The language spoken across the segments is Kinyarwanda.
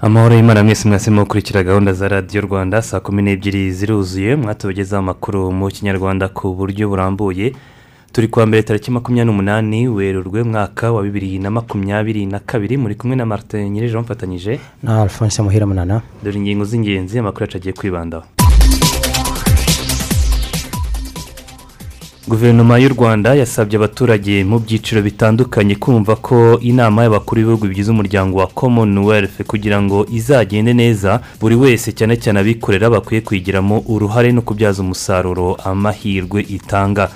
Amahoro y'imana mwese mwasemo gukurikira gahunda za radiyo rwanda saa kumi n'ebyiri ziruzuye mwatubagezaho amakuru mu kinyarwanda ku buryo burambuye. Turi kuwa mbere tariki makumyabiri n'umunani werurwe mwaka wa bibiri na makumyabiri na kabiri muri kumwe na marite nyirije bamufatanyije na alphonse muhira munana. Dore ingingo z'ingenzi amakuru yacu agiye kwibandaho. Guverinoma y'u rwanda yasabye abaturage mu byiciro bitandukanye kumva ko inama y'abakuru b'ibihugu bigize umuryango wa commonwealth kugira ngo izagende neza buri wese cyane cyane abikorera bakwiye kwigiramo uruhare no kubyaza umusaruro amahirwe itanga.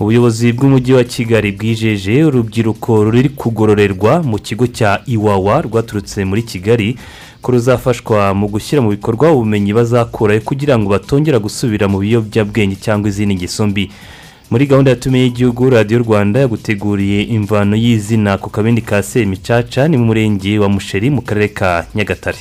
Ubuyobozi bw'umujyi wa kigali bwijeje urubyiruko ruri kugororerwa mu kigo cya iwawa rwaturutse muri kigali ko ruzafashwa mu gushyira mu bikorwa ubumenyi bazakurayo kugira ngo batongera gusubira mu biyobyabwenge cyangwa izindi ngeso mbi. Muri gahunda yatumiye y'igihugu radiyo rwanda yaguteguriye imvano y'izina ku kabindi ka semicaca ni mu murenge wa musheri mu karere ka nyagatare.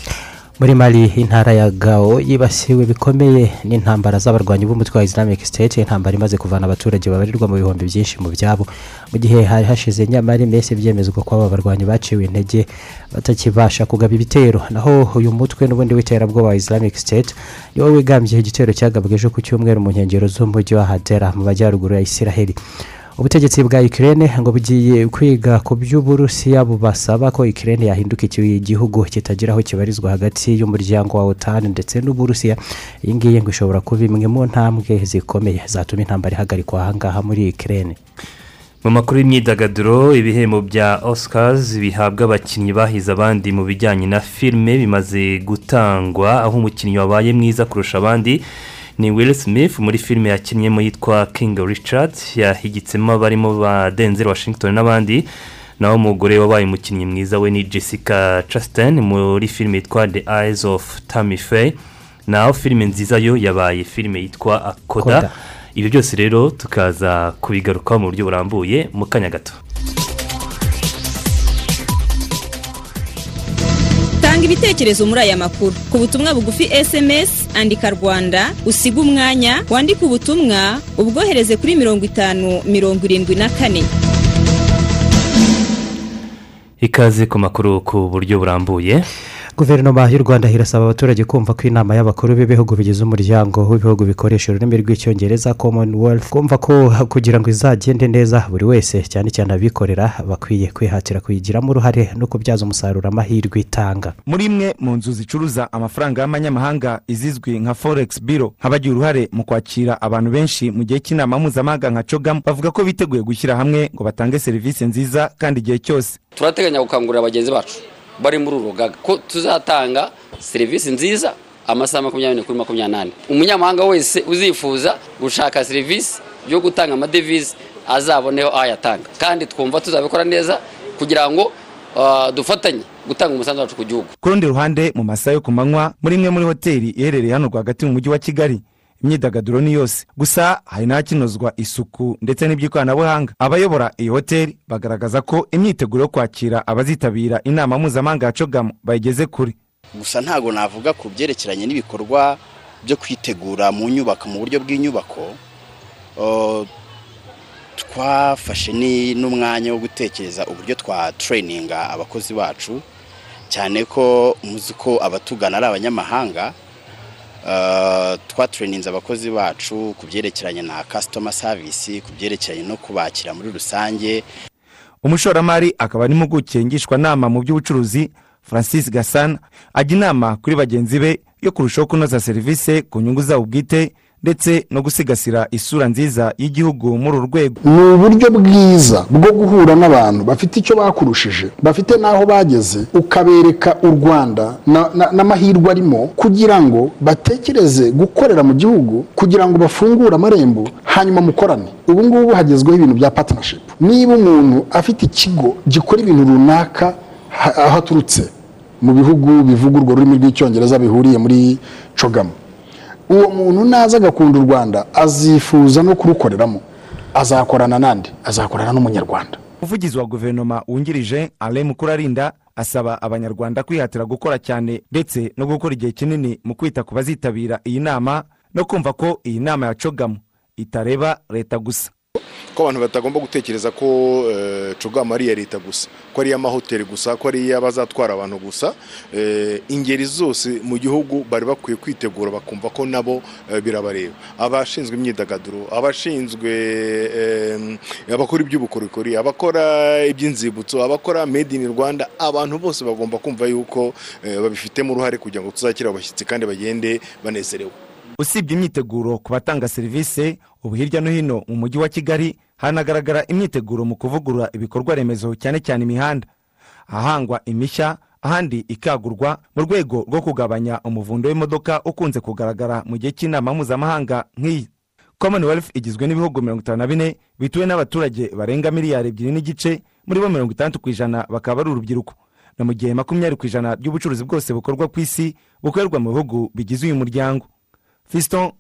Muri mari intara ya gao yibasiwe bikomeye n'intambara z'abarwanyi b'umutwe wa islamic state. Intambara imaze kuvana abaturage babarirwa mu bihumbi byinshi mu byabo. Mu gihe hari hashize nyamara iminsi byemezwa ko aba barwanyi baciwe intege batakibasha kugaba ibitero. Naho uyu mutwe n'ubundi w'iterabwoba wa islamic state niwo wigambye igitero cyagabwe ejo ku cyumweru mu nkengero z'umujyi wa hadera mu majyaruguru ya isiraheli. Ubutegetsi bwa ikirere ngo bugiye kwiga ku by'uburusiya bubasaba ko ikirere yahinduka igihugu kitagira aho kibarizwa hagati y'umuryango wa otani ndetse n'uburusiya. Iyi ngiyi ngo ishobora kuba imwe mu ntambwe zikomeye zatuma intambara ihagarikwa ahangaha muri ikirere mu makuru y'imyidagaduro ibihembo bya oscars bihabwa abakinnyi bahize abandi mu bijyanye na filime bimaze gutangwa aho umukinnyi wabaye mwiza kurusha abandi ni will smith muri filime yakinnyemo yitwa king richard yahigitsemo abarimo ba denzel washington n'abandi. Naho umugore wabaye umukinnyi mwiza we ni jessica chastain muri filime yitwa the eyes of tammy faye. Naho filime nziza yo yabaye filime yitwa akoda. Koda. ibyo byose rero tukaza kubigarukaho mu buryo burambuye mu kanya gato. Ibitekerezo muri aya makuru. Ku butumwa bugufi sms andika rwanda usiga umwanya wandike ubutumwa ubwohereze kuri mirongo itanu mirongo irindwi na kane. Ikaze ku makuru ku buryo burambuye. Guverinoma y'u rwanda irasaba abaturage kumva ko inama y'abakuru b'ibihugu bigize umuryango w'ibihugu bikoresha ururimi rw'icyongereza commonwealth kumva ko kugira ngo izagende neza buri wese cyane cyane abikorera bakwiye kwihatira kuyigiramo uruhare no kubyaza umusaruro amahirwe itanga. Muri imwe mu nzu zicuruza amafaranga y'amanyamahanga izizwi nka forex biro nk'abagira uruhare mu kwakira abantu benshi mu gihe cy'inama mpuzamahanga nka cogamu bavuga ko biteguye gushyira hamwe ngo batange serivisi nziza kandi igihe cyose. Turateganya gukangurira bagenzi bacu bari muri uru rugaga. Ko tuzatanga serivisi nziza amasaha makumyabiri kuri makumyabiri umunyamahanga wese uzifuza gushaka serivisi yo gutanga amadevize azaboneho ayatanga kandi twumva tuzabikora neza kugira ngo ah, dufatanye gutanga umusanzu wacu ku gihugu. Ku rundi ruhande mu masaha yo ku manywa muri imwe muri hoteli iherereye hano rwagati mu mujyi wa kigali imyidagaduro ni yose gusa hari n'ahakinozwa isuku ndetse n'iby'ikoranabuhanga. Abayobora iyi hoteli bagaragaza ko imyiteguro yo kwakira abazitabira inama mpuzamahanga ya cogamu bayigeze kure. Gusa ntabwo navuga ku byerekeranye n'ibikorwa byo kwitegura mu nyubako mu buryo bw'inyubako. Twafashe n'umwanya wo gutekereza uburyo twa tureyininga abakozi bacu. Cyane ko muzi ko abatugana ari abanyamahanga. Uh, twatureyininze abakozi bacu ku byerekeranye na kasitoma savisi ku byerekeranye no kubakira muri rusange. Umushoramari akaba n'impuguke ngishwanama mu by'ubucuruzi. Francis gasana ajya inama kuri bagenzi be yo kurushaho kunoza serivisi ku nyungu zabo bwite. Ndetse no gusigasira isura nziza y'igihugu muri uru rwego. Ni uburyo bwiza bwo guhura n'abantu bafite icyo bakurushije bafite n'aho bageze ukabereka u rwanda na- na- n'amahirwe arimo kugira ngo batekereze gukorera mu gihugu kugira ngo bafungure amarembo hanyuma mukorane. Ubu ngubu hagezweho ibintu bya partnership. Niba umuntu afite ikigo gikora ibintu runaka aho aturutse mu bihugu bivuga urwo rurimi rw'icyongereza bihuriye muri cogamo uwo muntu naza agakunda u rwanda azifuza no kurukoreramo. Azakorana n'andi azakorana n'umunyarwanda. Umuvugizi wa guverinoma wungirije alain mukurarinda asaba abanyarwanda kwihatira gukora cyane ndetse no gukora igihe kinini mu kwita ku bazitabira iyi nama no kumva ko iyi nama ya cogamu itareba leta gusa. Ko abantu batagomba gutekereza ko eh, cogama ari iya leta gusa ko ari iy'amahoteli gusa ko ari iy'abazatwara abantu gusa Eh, ingeri zose mu gihugu bari bakwiye kwitegura bakumva ko nabo eh, birabareba. Abashinzwe imyidagaduro abashinzwe abakora iby'ubukorikori abakora iby'inzibutso abakora made in rwanda abantu bose bagomba kumva yuko babifitemo uruhare kugira ngo tuzakire abashyitsi kandi bagende banezerewe. Usibye imyiteguro ku batanga serivisi ubu hirya no hino mu mujyi wa kigali hanagaragara imyiteguro mu kuvugurura ibikorwa remezo cyane cyane imihanda. Ahahangwa imishya ahandi ikagurwa mu rwego rwo kugabanya umuvundo w'imodoka ukunze kugaragara mu gihe cy'inama mpuzamahanga nk'iyi. Commonwealth igizwe n'ibihugu mirongo itanu na bine bituwe n'abaturage barenga miliyari ebyiri n'igice muri bo mirongo itandatu ku ijana bakaba ari urubyiruko. Na mu gihe makumyabiri ku ijana by'ubucuruzi bwose bukorwa ku isi bukorerwa mu bihugu bigize uyu muryango. Fiston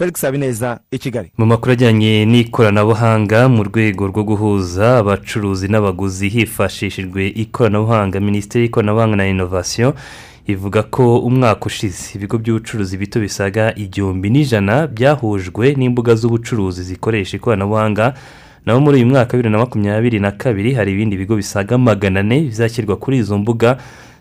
felix habineza i kigali mu makuru ajyanye n'ikoranabuhanga mu rwego rwo guhuza abacuruzi n'abaguzi hifashishijwe ikoranabuhanga minisiteri y'ikoranabuhanga na inovasiyo ivuga ko umwaka ushize ibigo by'ubucuruzi bito bisaga igihumbi n'ijana byahujwe n'imbuga z'ubucuruzi zikoresha ikoranabuhanga naho muri uyu mwaka wa bibiri na makumyabiri na kabiri hari ibindi bigo bisaga magana ane bizashyirwa kuri izo mbuga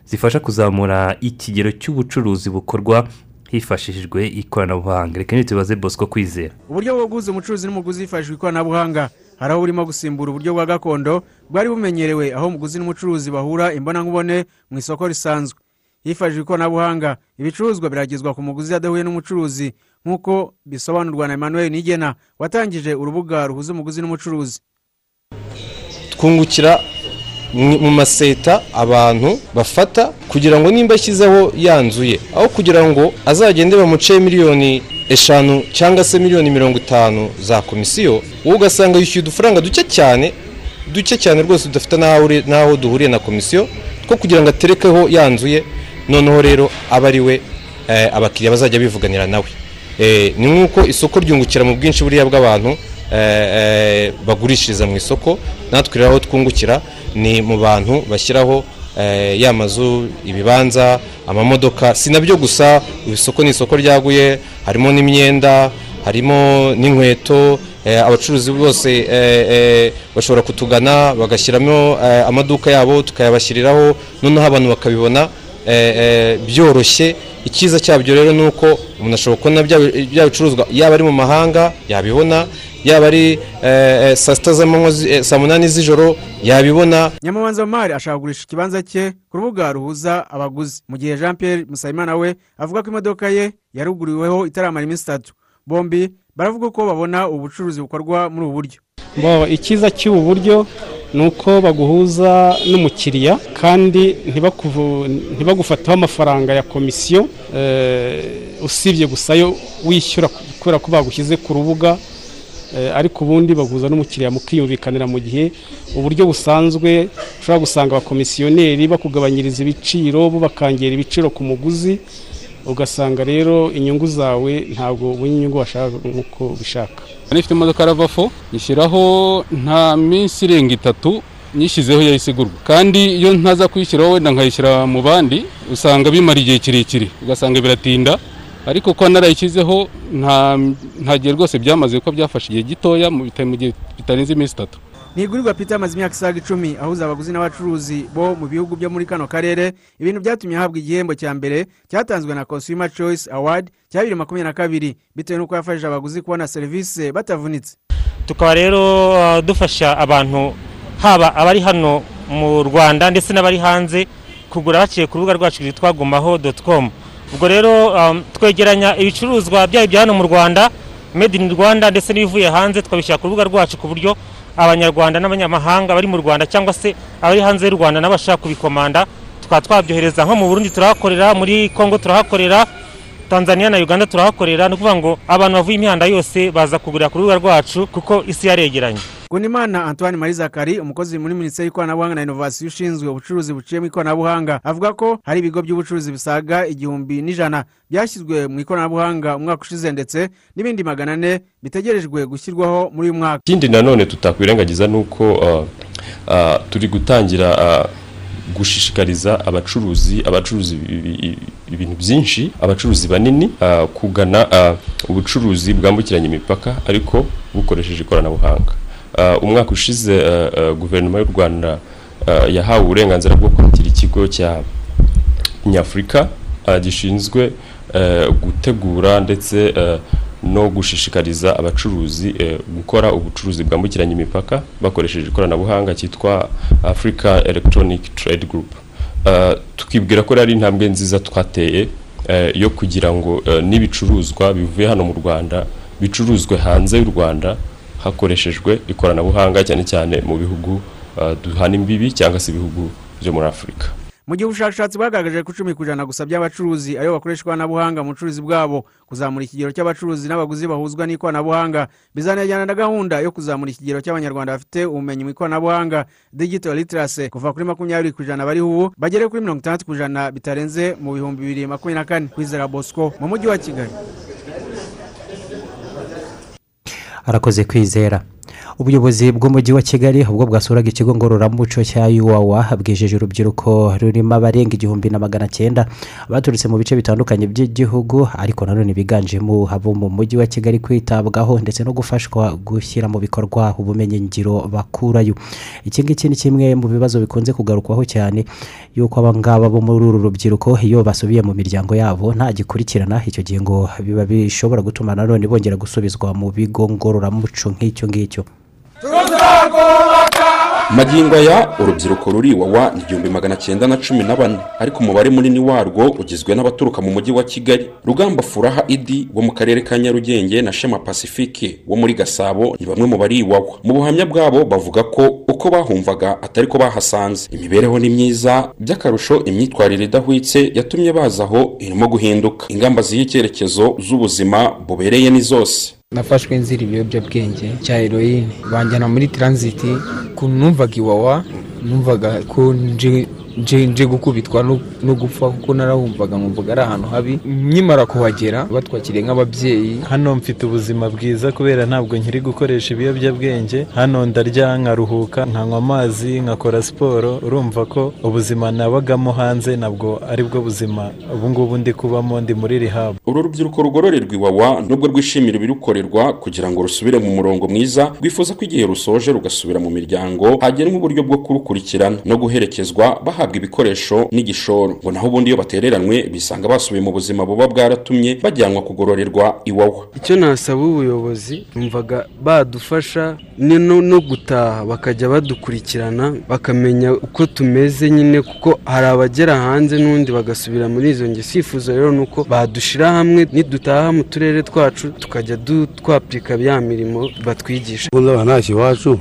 zifasha kuzamura ikigero cy'ubucuruzi bukorwa hifashishijwe ikoranabuhanga. Reka ntitubaze bosco kwizera. Uburyo bwo guhuza umucuruzi n'umuguzi hifashishijwe ikoranabuhanga. Hari aho burimo gusimbura uburyo bwa gakondo bwari bumenyerewe aho umuguzi n'umucuruzi bahura imbonankubone mu isoko risanzwe. Hifashishijwe ikoranabuhanga ibicuruzwa biragezwa ku muguzi adahuye n'umucuruzi nk'uko bisobanurwa na emmanuel nigena watangije urubuga ruhuza umuguzi n'umucuruzi. Twungukira mu maseta abantu bafata kugira ngo nimba ashyizeho yanzuye aho kugira ngo azagende bamuce miliyoni eshanu cyangwa se miliyoni mirongo itanu za komisiyo wowe ugasanga yishyuye udufaranga duke cyane duke cyane rwose tudafite n'aho uri- n'aho duhuriye na komisiyo two kugira ngo aterekeho yanzuye noneho rero abe ari we eh, abakiriya bazajya bivuganira nawe Eh, ni nk'uko isoko ryungukira mu bwinshi buriya bw'abantu bagurishiriza mu isoko natwe rero aho twungukira ni mu bantu bashyiraho eh, ya mazu ibibanza amamodoka si na byo gusa. Isoko ni isoko ryaguye harimo n'imyenda harimo n'inkweto eh, abacuruzi bose eh, eh, bashobora kutugana bagashyiramo eh, amaduka yabo tukayabashyiriraho noneho abantu bakabibona eh, eh, byoroshye. Icyiza cyabyo rero ni uko umuntu ashobora kubona bya bicuruzwa yaba ari mu mahanga yabibona yaba ari eh, eh, saa sita z'amanywa eh, saa munani z'ijoro yabibona. Nyamabanza mari ashaka kugurisha ikibanza cye ku rubuga ruhuza abaguzi. Mu gihe jean pierre musayimana we avuga ko imodoka ye yaruguriweho itaramara iminsi itatu. Bombi baravuga ko babona ubucuruzi bukorwa muri ubu buryo. Icyiza cy'ubu buryo ni uko baguhuza n'umukiriya kandi ntibagufataho amafaranga ya komisiyo eh, usibye gusa yo wishyura kubera ko bagushyize ku rubuga. Ariko ubundi baguhuza n'umukiriya mukiyumvikanira mu gihe uburyo busanzwe ushobora gusanga abakomisiyoneri bakugabanyiriza ibiciro bo bakangera ibiciro ku muguzi ugasanga rero inyungu zawe ntabwo ubonye inyungu washaka nk'uko ubishaka. Nifite imodoka ravafo nyishyiraho nta minsi irenga itatu nyishyizeho yahise igurwa kandi iyo ntaza kuyishyiraho wenda nkayishyira mu bandi usanga bimara igihe kirekire. Ugasanga biratinda ariko ko narayishyizeho nta nta gihe rwose byamaze kuko byafashe igihe gitoya mu gihe bitarenze iminsi itatu. Ntigurirwa peter amaze imyaka isaga icumi ahuza abaguzi n'abacuruzi bo mu bihugu byo muri kano karere ibintu byatumye ahabwa igihembo cya mbere cyatanzwe na consumer choice award cya bibiri makumyabiri na kabiri bitewe n'uko yafashije abaguzi kubona serivisi batavunitse. Tukaba rero uh, dufasha abantu haba abari hano mu rwanda ndetse n'abari hanze kugura baciye ku rubuga rwacu rwitwa gumaho doti komu ubwo rero um, twegeranya ibicuruzwa byaba ibya hano mu rwanda made in rwanda ndetse n'ibivuye hanze twabishyira ku rubuga rwacu ku buryo abanyarwanda n'abanyamahanga bari mu rwanda cyangwa se abari hanze y'u rwanda n'abashaka kubikomanda. Tukaba twabyohereza nko mu burundi turahakorera muri congo turahakorera tanzania na uganda turahakorera. Ni ukuvuga ngo abantu bavuye imihanda yose baza kugurira ku rubuga rwacu kuko isi yaregeranye Gunimana Antoine Marie Zakari umukozi muri Minisiteri y'Ikoranabuhanga na Inovasiyo ushinzwe ubucuruzi buciye mu ikoranabuhanga avuga ko hari ibigo by'ubucuruzi bisaga igihumbi n'ijana byashyizwe mu ikoranabuhanga umwaka ushize ndetse n'ibindi magana ane bitegerejwe gushyirwaho muri uyu mwaka. Ikindi nanone tutakwirengagiza ni uko uh, uh, turi gutangira uh, gushishikariza abacuruzi abacuruzi ibi- ibi- ibintu byinshi abacuruzi banini uh, kugana uh, ubucuruzi bwambukiranya imipaka ariko bukoresheje ikoranabuhanga. Uh, umwaka ushize uh, uh, guverinoma y'u rwanda uh, yahawe uburenganzira bwo kwakira ikigo cya nyafurika uh, gishinzwe uh, gutegura ndetse uh, no gushishikariza abacuruzi uh, gukora ubucuruzi bwambukiranya imipaka bakoresheje ikoranabuhanga cyitwa Africa Electronic Trade Group. Uh, tukibwira ko ari intambwe nziza twateye uh, yo kugira ngo uh, n'ibicuruzwa bivuye hano mu Rwanda bicuruzwe hanze y'u Rwanda hakoreshejwe ikoranabuhanga cyane cyane mu bihugu uh, duhana imbibi cyangwa se ibihugu byo muri Afurika mu gihe ubushakashatsi bwagaragaje ko icumi ku ijana gusa by'abacuruzi ari bo bakoresha ikoranabuhanga mu bucuruzi bwabo kuzamura ikigero cy'abacuruzi n'abaguzi bahuzwa n'ikoranabuhanga bizanajyana na gahunda yo kuzamura ikigero cy'abanyarwanda bafite ubumenyi mu ikoranabuhanga digital literacy kuva kuri makumyabiri ku ijana bari ubu bagere kuri mirongo itandatu ku ijana bitarenze mu bihumbi bibiri makumyabiri na kane. Kwizera bosco mu mujyi wa kigali. Arakoze kwizera. Ubuyobozi bw'umujyi wa kigali ubwo bwasuraga ikigo ngororamuco cya yuwawa bwijeje urubyiruko rurimo abarenga igihumbi na magana cyenda baturutse mu bice bitandukanye by'igihugu ariko nanone biganjemo abo mu mujyi wa kigali kwitabwaho ndetse no gufashwa gushyira mu bikorwa ubumenyingiro bakurayo. Iki ngiki ni kimwe mu bibazo bikunze kugarukwaho cyane yuko aba ngaba bo muri uru rubyiruko iyo basubiye mu miryango yabo nta gikurikirana icyo gihe ngo biba bishobora gutuma nanone bongera gusubizwa mu bigo ngororamuco nk'icyo ngicyo. Magingo aya urubyiruko ruri iwawa ni igihumbi magana cyenda na cumi na bane. Ariko umubare munini warwo ugizwe n'abaturuka mu mujyi wa kigali rugamba furaha idi wo mu karere ka nyarugenge na shema pacifique wo muri gasabo ni bamwe mu bari iwawa mu buhamya bwabo bavuga ko uko bahumvaga atari ko bahasanze. Imibereho ni myiza by'akarusho imyitwarire idahwitse yatumye baza aho irimo guhinduka. Ingamba ziha icyerekezo z'ubuzima bubereye ni zose. Nafashwe nzira ibiyobyabwenge. Cya heroine banjyana muri taransiti ukuntu numvaga iwawa numvaga ko nje nje gukubitwa no- gupfa kuko narahumvaga nkumvaga ari ahantu habi. Nkimara kuhagera batwakiriye nk'ababyeyi. Hano mfite ubuzima bwiza kubera ntabwo nkiri gukoresha ibiyobyabwenge. Hano ndarya nkaruhuka nkanywa amazi nkakora siporo. Urumva ko ubuzima nabagamo hanze nabwo ari bwo buzima. Ubu ngubu ndi kubamo ndi muri rihabu uru rubyiruko rugororerwa iwawa nubwo rwishimira ibirukorerwa kugira ngo rusubire mu murongo mwiza. Rwifuza ko igihe rusoje rugasubira mu miryango hagenwa uburyo bwo kurukurikirana no guherekezwa bahabwa ibikoresho n'igishoro. Ngo naho ubundi iyo batereranwe bisanga basubiye mu buzima buba bwaratumye bajyanwa kugororerwa iwawa. Icyo nasaba ubuyobozi numvaga badufasha no gutaha bakajya badukurikirana bakamenya uko tumeze nyine kuko hari abagera hanze n'undi bagasubira muri izo ngeso icyifuzo rero ni uko badushyira hamwe nidutaha mu turere twacu tukajya twapurika ya mirimo batwigisha. Ubundi ntashye iwacu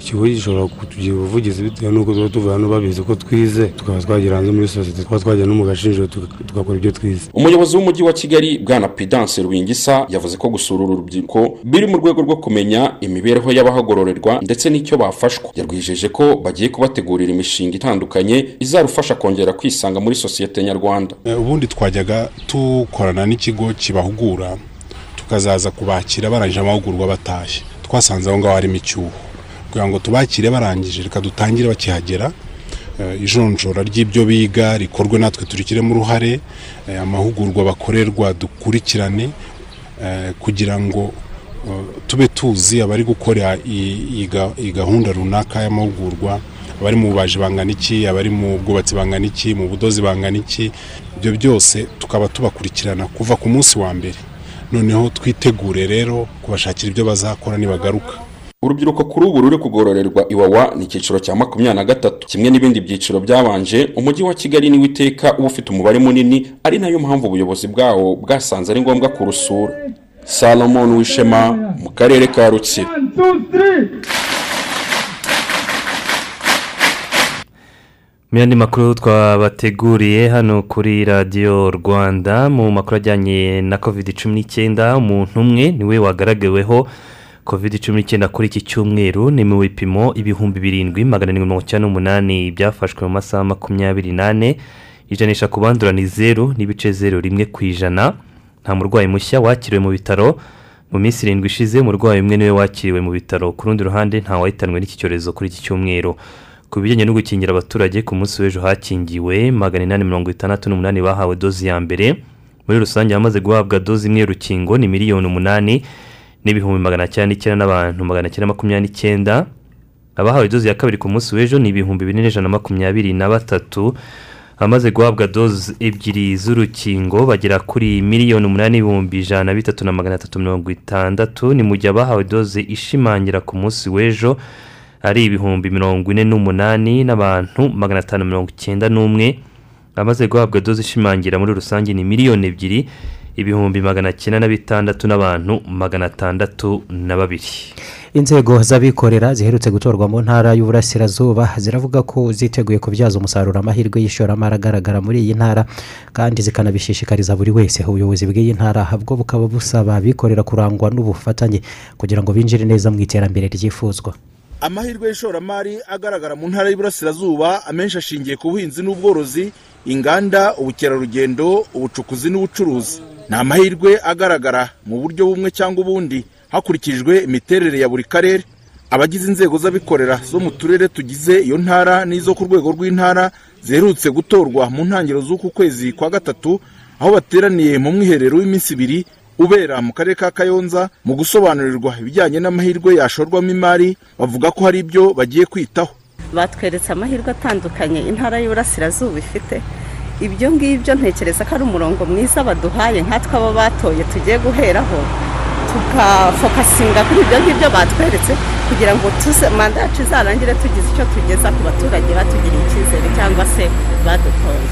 ikigo gishobora kutugira ubuvugizi bitewe n'uko tuba tuvuye hano babizi ko twize tukaba twagera hanze muri sosiyete tukaba twajya no mu gashinjiro tuga- tugakora ibyo twize. Umuyobozi w'umujyi wa kigali bwana pidanse rwingisa yavuze ko gusura uru rubyiruko biri mu rwego rwo kumenya imibereho y'abahagororerwa ndetse n'icyo bafashwa. Yarwijeje ko bagiye kubategurira imishinga itandukanye izarufasha kongera kwisanga muri sosiyete nyarwanda. Eh, ubundi twajyaga dukorana n'ikigo kibahugura tukazaza kubakira barangije amahugurwa batashye. Twasanze aho ngaho harimo icyuho kugira ngo tubakire barangije reka dutangire bakihagera. Eh, ijonjora ry'ibyo biga rikorwe natwe turikiremo uruhare eh, amahugurwa bakorerwa dukurikirane eh, kugira ngo tube tuzi abari gukora iyi gahunda runaka y'amahugurwa abari mu bubaji bangana iki abari mu bwubatsi bangana iki mu budozi bangana iki. Ibyo byose tukaba tubakurikirana kuva ku munsi wa mbere. Noneho twitegure rero kubashakira ibyo bazakora nibagaruka. Urubyiruko kuri ubu ruri kugororerwa iwawa ni icyiciro cya makumyabiri na gatatu. Kimwe n'ibindi byiciro byabanje umujyi wa kigali niwo iteka uba ufite umubare munini ari na yo mpamvu ubuyobozi bwawo bwasanze ari ngombwa kurusura. Salomon wishema mu karere ka rutsiro. Mu yandi makuru twabateguriye hano kuri radiyo rwanda mu makuru ajyanye na covid cumi n'icyenda umuntu umwe ni we wagaragaweho covid cumi n'icyenda kuri iki cyumweru ni mu bipimo ibihumbi birindwi magana arindwi mirongo icyenda n'umunani byafashwe mu masaha makumyabiri n'ane. Ijanisha ku bandura ni zeru n'ibice zeru rimwe ku ijana. Nta murwayi mushya wakiriwe mu bitaro. Mu minsi irindwi ishize umurwayi umwe ni we wakiriwe mu bitaro. Ku rundi ruhande nta wahitanwe n'iki cyorezo kuri iki cyumweru. Ku bijyanye no gukingira abaturage ku munsi w'ejo hakingiwe magana inani mirongo itandatu n'umunani bahawe dozi ya mbere. Muri rusange hamaze guhabwa dozi imwe y'urukingo ni miliyoni umunani. N'ibihumbi magana cyenda n'icyenda n'abantu magana cyenda makumyabiri n'icyenda abahawe dozi ya kabiri ku munsi w'ejo ni ibihumbi bine n'ijana na makumyabiri na batatu abamaze guhabwa dozi ebyiri z'urukingo bagera kuri miliyoni umunani n'ibihumbi ijana na bitatu na magana atatu mirongo itandatu ni mu gihe abahawe dozi ishimangira ku munsi w'ejo ari ibihumbi mirongo ine n'umunani n'abantu magana atanu mirongo icyenda n'umwe abamaze guhabwa dozi ishimangira muri rusange ni miliyoni ebyiri ibihumbi magana cyenda na bitandatu n'abantu magana atandatu na babiri inzego z'abikorera ziherutse gutorwa mu ntara y'uburasirazuba ziravuga ko ziteguye kubyaza umusaruro amahirwe y'ishoramari agaragara muri iyi ntara kandi zikanabishishikariza buri wese. Ubuyobozi bw'iyi ntara bwo bukaba busaba abikorera kurangwa n'ubufatanye kugira ngo binjire neza mu iterambere ryifuzwa. Amahirwe y'ishoramari agaragara mu ntara y'Iburasirazuba amenshi ashingiye ku buhinzi n'ubworozi inganda ubukerarugendo ubucukuzi n'ubucuruzi. Ni amahirwe agaragara mu buryo bumwe cyangwa ubundi hakurikijwe imiterere ya buri karere. Abagize inzego z'abikorera zo mu turere tugize iyo ntara n'izo ku rwego rw'intara ziherutse gutorwa mu ntangiriro z'uku kwezi kwa gatatu aho bateraniye mu mwiherero w'iminsi ibiri ubera mu karere ka kayonza mu gusobanurirwa ibijyanye n'amahirwe yashorwamo imari bavuga ko hari ibyo bagiye kwitaho. Batweretse amahirwe atandukanye intara y'uburasirazuba ifite. Ibyo ngibyo ntekereza ko ari umurongo mwiza baduhaye nkatwe abo batoye tugiye guheraho. Tugafokasinga kuri ibyo ngibyo batweretse kugira ngo manda yacu izarangire tugize icyo tugeza ku baturage batugiriye icyizere cyangwa se badutoye.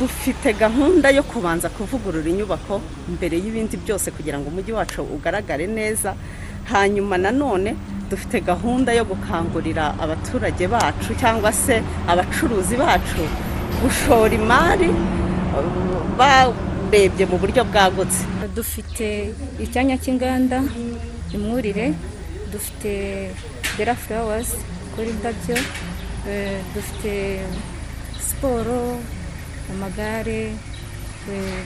Dufite gahunda yo kubanza kuvugurura inyubako mbere y'ibindi byose kugira ngo umujyi wacu ugaragare neza. Hanyuma nanone dufite gahunda yo gukangurira abaturage bacu cyangwa se abacuruzi bacu gushora imari barebye mu buryo bwagutse. Dufite icyanya cy'inganda imwurire dufite bera furawazi ikora indabyo dufite siporo amagare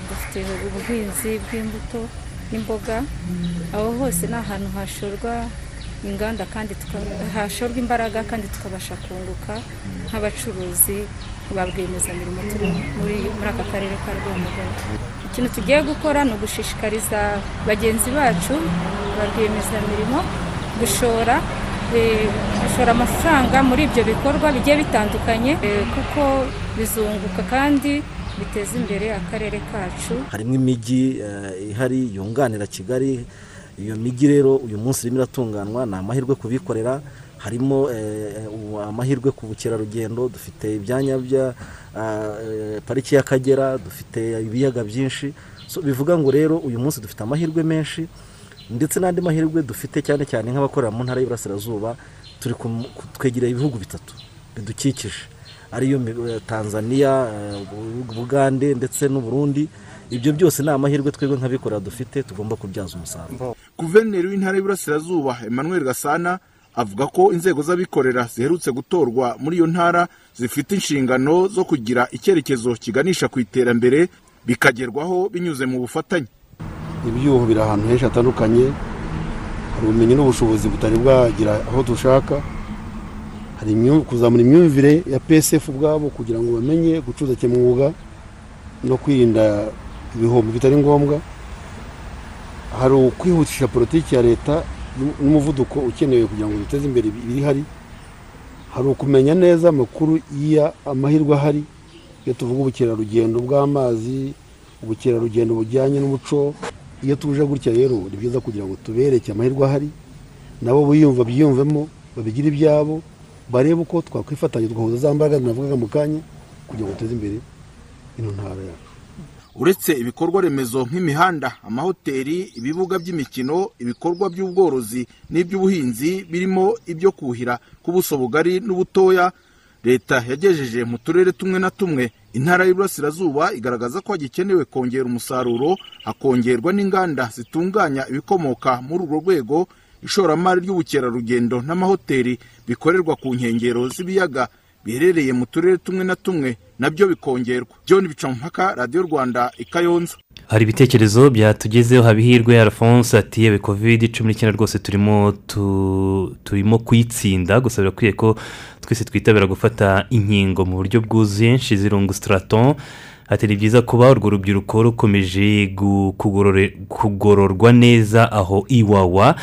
dufite ubuhinzi bw'imbuto n'imboga. Aho hose ni ahantu hashorwa inganda kandi hashorwa imbaraga kandi tukabasha kunguka nk'abacuruzi ba rwiyemezamirimo turi muri aka karere ka rwamagana. Ikintu tugiye gukora ni ugushishikariza bagenzi bacu ba rwiyemezamirimo gushora gushora amafaranga muri ibyo bikorwa bigiye bitandukanye kuko bizunguka kandi biteza imbere akarere kacu. Harimo imijyi ihari yunganira kigali. Iyo mijyi rero uyu munsi irimo iratunganywa ni amahirwe kubikorera. Harimo amahirwe ku bukerarugendo dufite ibyanya bya pariki y'akagera dufite ibiyaga byinshi. Bivuga ngo rero uyu munsi dufite amahirwe menshi ndetse n'andi mahirwe dufite cyane cyane nk'abakorera mu ntara y'Iburasirazuba turi twegereye ibihugu bitatu bidukikije. Ariyo tanzania bugande ndetse n'uburundi. Ibyo byose ni amahirwe twebwe nk'abikorera dufite tugomba kubyaza umusaruro. Guverineri w'intara y'Iburasirazuba emmanuel gasana avuga ko inzego z'abikorera ziherutse gutorwa muri iyo ntara zifite inshingano zo kugira icyerekezo kiganisha ku iterambere bikagerwaho binyuze mu bufatanye. Ibyuho biri ahantu henshi hatandukanye hari ubumenyi n'ubushobozi butari bwagera aho dushaka hari kuzamura imyumvire ya psf ubwabo kugira ngo bamenye gucuruza kimwuga no kwirinda ibihombo bitari ngombwa hari ukwihutisha politiki ya leta n'umuvuduko ukenewe kugira ngo duteze imbere ibihari hari. Ukumenya neza amakuru y'amahirwe ahari iyo tuvuga ubukerarugendo bw'amazi ubukerarugendo bujyanye n'umuco iyo tuje gutya rero ni byiza kugira ngo tubereke amahirwe ahari nabo biyumva byiyumvemo babigira ibyabo barebe uko twakwifatanya tugahuza za mbaraga navugaga mu kanya kugira ngo duteze imbere ino ntara yacu. Uretse ibikorwa remezo nk'imihanda amahoteli ibibuga by'imikino ibikorwa by'ubworozi n'iby'ubuhinzi birimo ibyo kuhira ku buso bugari n'ubutoya leta yagejeje mu turere tumwe na tumwe intara y'iburasirazuba igaragaza ko hagikenewe kongera umusaruro hakongerwa n'inganda zitunganya ibikomoka muri urwo rwego ishoramari ry'ubukerarugendo n'amahoteli bikorerwa ku nkengero z'ibiyaga biherereye mu turere tumwe na tumwe na byo bikongerwa. John bicampaka radiyo rwanda i kayonza. Hari ibitekerezo byatugezeho habihirwe alphonse ati yewe kovide cumi n'icyenda rwose turimo tu- turimo kuyitsinda gusa birakwiye ko twese twitabira gufata inkingo mu buryo bwuzuye nshizirungu sitaraton ati ni byiza kuba urwo rubyiruko rukomeje kugororwa neza aho iwawa.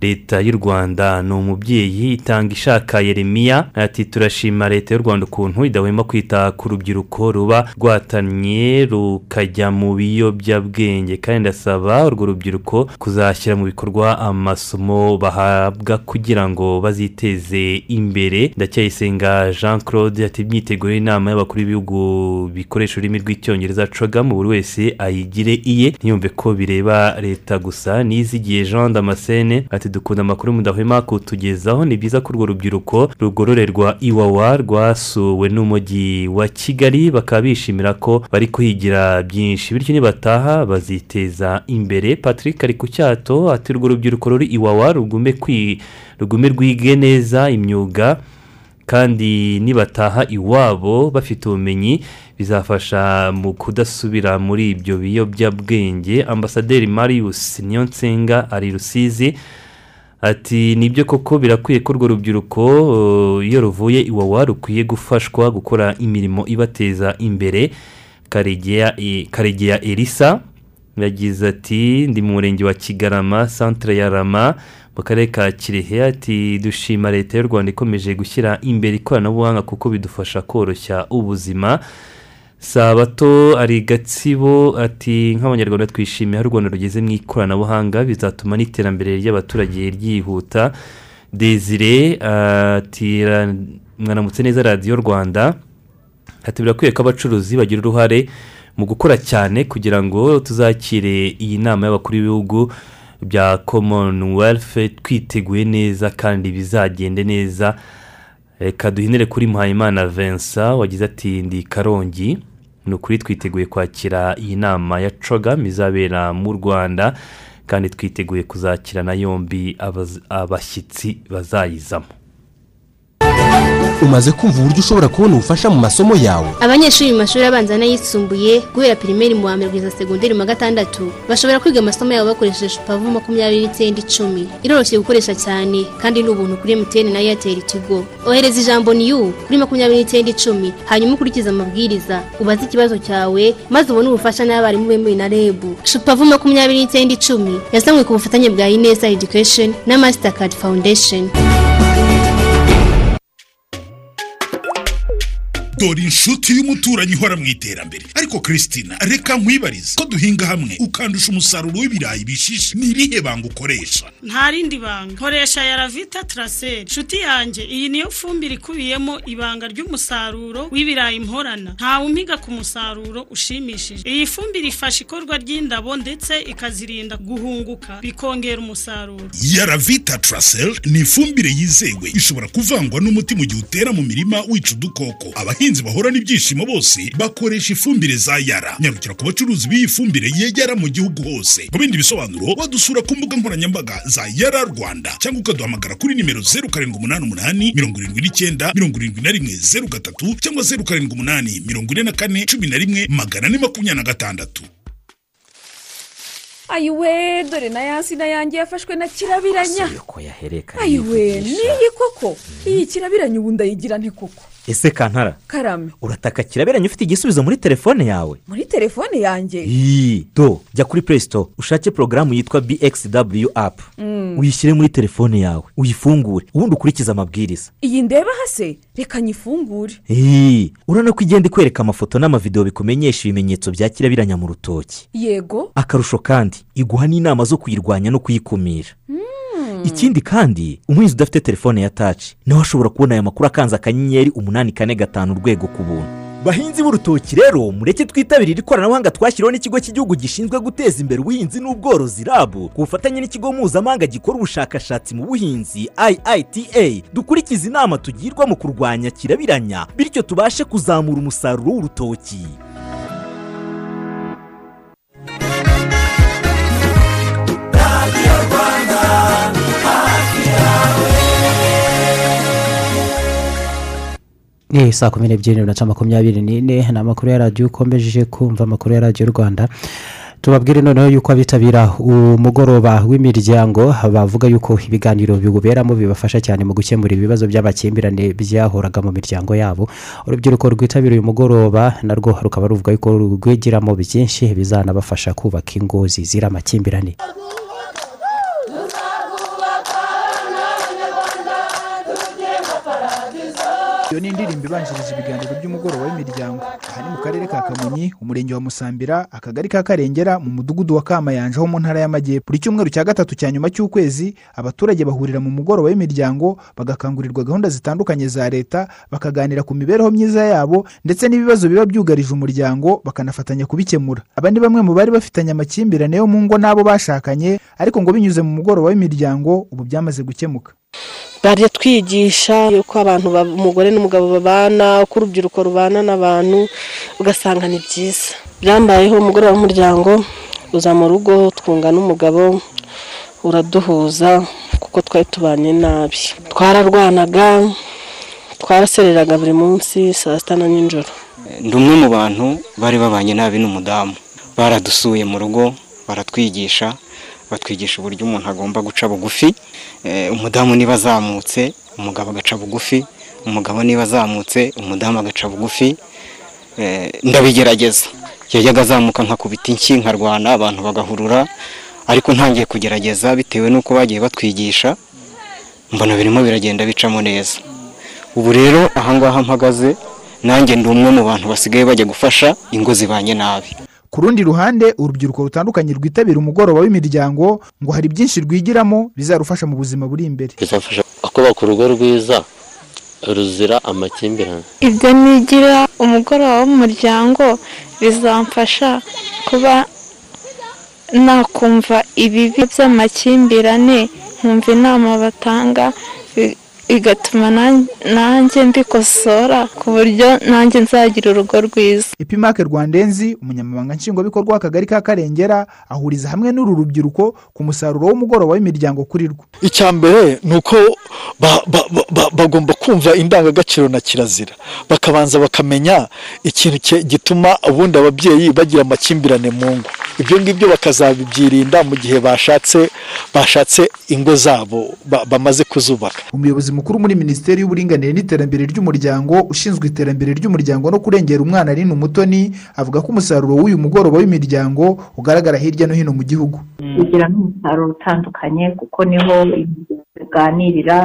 Leta y'u rwanda ni umubyeyi itanga ishaka yeremiya ati turashima leta y'u rwanda ukuntu idahwema kwita ku rubyiruko ruba rwatanye rukajya mu biyobyabwenge kandi ndasaba urwo rubyiruko kuzashyira mu bikorwa amasomo bahabwa kugira ngo baziteze imbere. Ndacyayisenga jean claude ati imyiteguro y'inama y'abakuru b'ibihugu bikoresha ururimi rw'icyongereza cogamu buri wese ayigire iye ntiyumve ko bireba leta gusa. Nizigiye jean damascene ati dukunda amakuru mudahwema kutugezaho ni byiza ko urwo rubyiruko rugororerwa iwawa rwasuwe n'umujyi wa kigali bakaba bishimira ko bari kuhigira byinshi. Bityo nibataha baziteza imbere. Patrick ari ku cyato ati urwo rubyiruko ruri iwawa rugume kwi rugume rwige neza imyuga kandi nibataha iwabo bafite ubumenyi bizafasha mu kudasubira muri ibyo biyobyabwenge. Ambasaderi marius niyonsenga ari rusizi ati ni byo koko birakwiye ko urwo rubyiruko uh, iyo ruvuye iwawa rukwiye gufashwa gukora imirimo ibateza imbere. Karegeya elisa yagize ati ndi mu murenge wa kigarama centre ya rama mu karere ka kirehe. Ati dushima leta y'u rwanda ikomeje gushyira imbere ikoranabuhanga kuko bidufasha koroshya ubuzima. Sabato ari gatsibo ati nk'abanyarwanda twishimiye aho u rwanda rugeze mu ikoranabuhanga bizatuma n'iterambere ry'abaturage ryihuta. Desire ati "Ra- mwaramutse neza radiyo rwanda. Ati birakwiye ko abacuruzi bagira uruhare mu gukora cyane kugira ngo tuzakire iyi nama y'abakuru b'ibihugu bya commonwealth twiteguye neza kandi bizagende neza. Reka duhinire kuri muhayimana vincent wagize ati ndi karongi. Ni ukuri twiteguye kwakira iyi nama ya cogam izabera mu rwanda kandi twiteguye kuzakirana yombi abashyitsi bazayizamo. Umaze kumva uburyo ushobora kubona ubufasha mu masomo yawe. Abanyeshuri mu mashuri abanza n'ayisumbuye guhera pirimeri mu wa mbere kugeza segonderi mu wa gatandatu bashobora kwiga amasomo yabo bakoresheje shupavu makumyabiri n'icyenda icumi. Iroroshye gukoresha cyane kandi ni ubuntu kuri emutiyeni na eyateri tigo. Ohereza ijambo ni yu kuri makumyabiri n'icyenda icumi hanyuma ukurikize amabwiriza. Ubaze ikibazo cyawe maze ubone ubufasha n'abarimu bemewe na rebu shupavu makumyabiri n'icyenda icumi yazanywe ku bufatanye bwa ineza education na masitakadi foundation. Dore inshuti y'umuturanyi ihora mu iterambere. Ariko christina reka nkwibarize. Ko duhinga hamwe ukandusha umusaruro w'ibirayi bishishe. Ni irihe banga ukoresha? Nta rindi banga. Nkoresha yaravita taraseri nshuti yanjye iyi niyo fumbire ikubiyemo ibanga ry'umusaruro w'ibirayi mporana ntawe umpiga ku musaruro ushimishije. Iyi fumbire ifasha ikorwa ry'indabo ndetse ikazirinda guhunguka bikongera umusaruro. Yaravita trasel ni ifumbire yizewe. Ishobora kuvangwa n'umuti mu gihe utera mu mirima wica udukoko. Abahinzi bahorana ibyishimo bose bakoresha ifumbire za yara. Nyarukira ku bacuruzi b'iyi fumbire yegera mu gihugu hose. Ku bindi bisobanuro wadusura ku mbuga nkoranyambaga za yara rwanda cyangwa ukaduhamagara kuri nimero zeru karindwi umunani umunani mirongo irindwi n'icyenda mirongo irindwi na rimwe zeru gatatu cyangwa zeru karindwi umunani mirongo ine na kane cumi na rimwe magana ane makumyabiri na gatandatu. Ayiwe dore na ya nsina yanjye yafashwe na kirabiranya ayiwe niyi koko? Iyi kirabiranya ubu ndayigira nte koko? Ese kantara? Karame. Urataka kirabiranya ufite igisubizo muri telefone yawe? Muri telefone yanjye? Iyi do jya kuri play store ushake porogaramu yitwa bxw app Mm. uyishyire muri telefone yawe uyifungure ubundi ukurikize amabwiriza iyi ndeba hase? Reka nyifungure. Iyi urabona ko igenda ikwereka amafoto n'amavidewo bikumenyesha ibimenyetso bya kirabiranya mu rutoki. Yego. Akarusho kandi iguha n'inama zo kuyirwanya no kuyikumira. Mm. Ikindi kandi umuhinzi udafite telefone ya taci nawe ashobora kubona aya makuru akanze akanyenyeri umunani kane gatanu urwego ku buntu. Bahinzi b'urutoki rero mureke twitabirire ikoranabuhanga twashyiriweho n'ikigo cy'igihugu gishinzwe guteza imbere ubuhinzi n'ubworozi rabu ku bufatanye n'ikigo mpuzamahanga gikora ubushakashatsi mu buhinzi iita dukurikize inama tugirwa mu kurwanya kirabiranya bityo tubashe kuzamura umusaruro w'urutoki. Ni saa kumi n'ebyiri n'iminota makumyabiri n'ine ni amakuru ya radiyo ukomeje kumva amakuru ya radiyo rwanda. Tubabwire noneho yuko abitabira umugoroba w'imiryango bavuga yuko ibiganiro biwuberamo bibafasha cyane mu gukemura ibibazo by'amakimbirane byahoraga mu miryango yabo. Urubyiruko rwitabira uyu mugoroba narwo rukaba ruvuga yuko rwigiramo byinshi bizanabafasha kubaka ingo zizira amakimbirane iyo ni indirimbo ibanjirije ibiganiro by'umugoroba w'imiryango. Aha ni mu karere ka kamonyi umurenge wa musambira akagari ka karengera mu mudugudu wa kamayanja ho mu ntara y'amajyepfo. Buri cyumweru cya gatatu cya nyuma cy'ukwezi abaturage bahurira mu mugoroba w'imiryango bagakangurirwa gahunda zitandukanye za leta bakaganira ku mibereho myiza yabo ndetse n'ibibazo biba byugarije umuryango bakanafatanya kubikemura. Aba ni bamwe mu bari bafitanye amakimbirane yo mu ngo n'abo bashakanye ariko ngo binyuze mu mugoroba w'imiryango ubu byamaze gukemuka. Bajya twigisha uko abantu umugore n'umugabo babana uko urubyiruko rubana n'abantu ugasanga ni byiza. Byambayeho umugoroba w'umuryango uza mu rugo twunga n'umugabo uraduhuza kuko twari tubanye nabi. Twararwanaga twarasereraga buri munsi saa sita na nijoro. Ndi umwe mu bantu bari babanye nabi n'umudamu. Baradusuye mu rugo baratwigisha batwigisha uburyo umuntu agomba guca bugufi umudamu niba azamutse umugabo agaca bugufi umugabo niba azamutse umudamu agaca bugufi ndabigerageza. Yajyaga azamuka nkakubita inshyi nkarwana abantu bagahurura ariko ntangiye kugerageza bitewe n'uko bagiye batwigisha mbona birimo biragenda bicamo neza. Ubu rero ahangaha mpagaze nanjye ndi umwe mu bantu basigaye bajya gufasha ingo zibanye nabi. Ku rundi ruhande urubyiruko rutandukanye rwitabira umugoroba w'imiryango ngo hari byinshi rwigiramo bizarufasha mu buzima buri imbere. Bizafasha kubaka urugo rwiza ruzira amakimbirane. Ibyo nigira umugoroba w'umuryango bizamfasha kuba nakumva ibibi by'amakimbirane nkumva inama batanga bigatuma nanjye mbikosora ku buryo nanjye nzagira urugo rwiza. Ipimake rwandenzi umunyamabanga nshingwabikorwa w'akagari ka karengera ahuriza hamwe n'uru rubyiruko ku musaruro w'umugoroba w'imiryango kuri rwo. Icya mbere ni uko bagomba kumva indangagaciro na kirazira. Bakabanza bakamenya ikintu gituma ubundi ababyeyi bagira amakimbirane mu ngo. Ibyo ngibyo bakazabibyirinda mu gihe bashatse bashatse ingo zabo bamaze kuzubaka. Umuyobozi mukuru muri minisiteri y'uburinganire n'iterambere ry'umuryango ushinzwe iterambere ry'umuryango no kurengera umwana ari umutoni avuga ko umusaruro w'uyu mugoroba w'imiryango ugaragara hirya no hino mu gihugu. Ugira n'umusaruro utandukanye kuko ni ho baganirira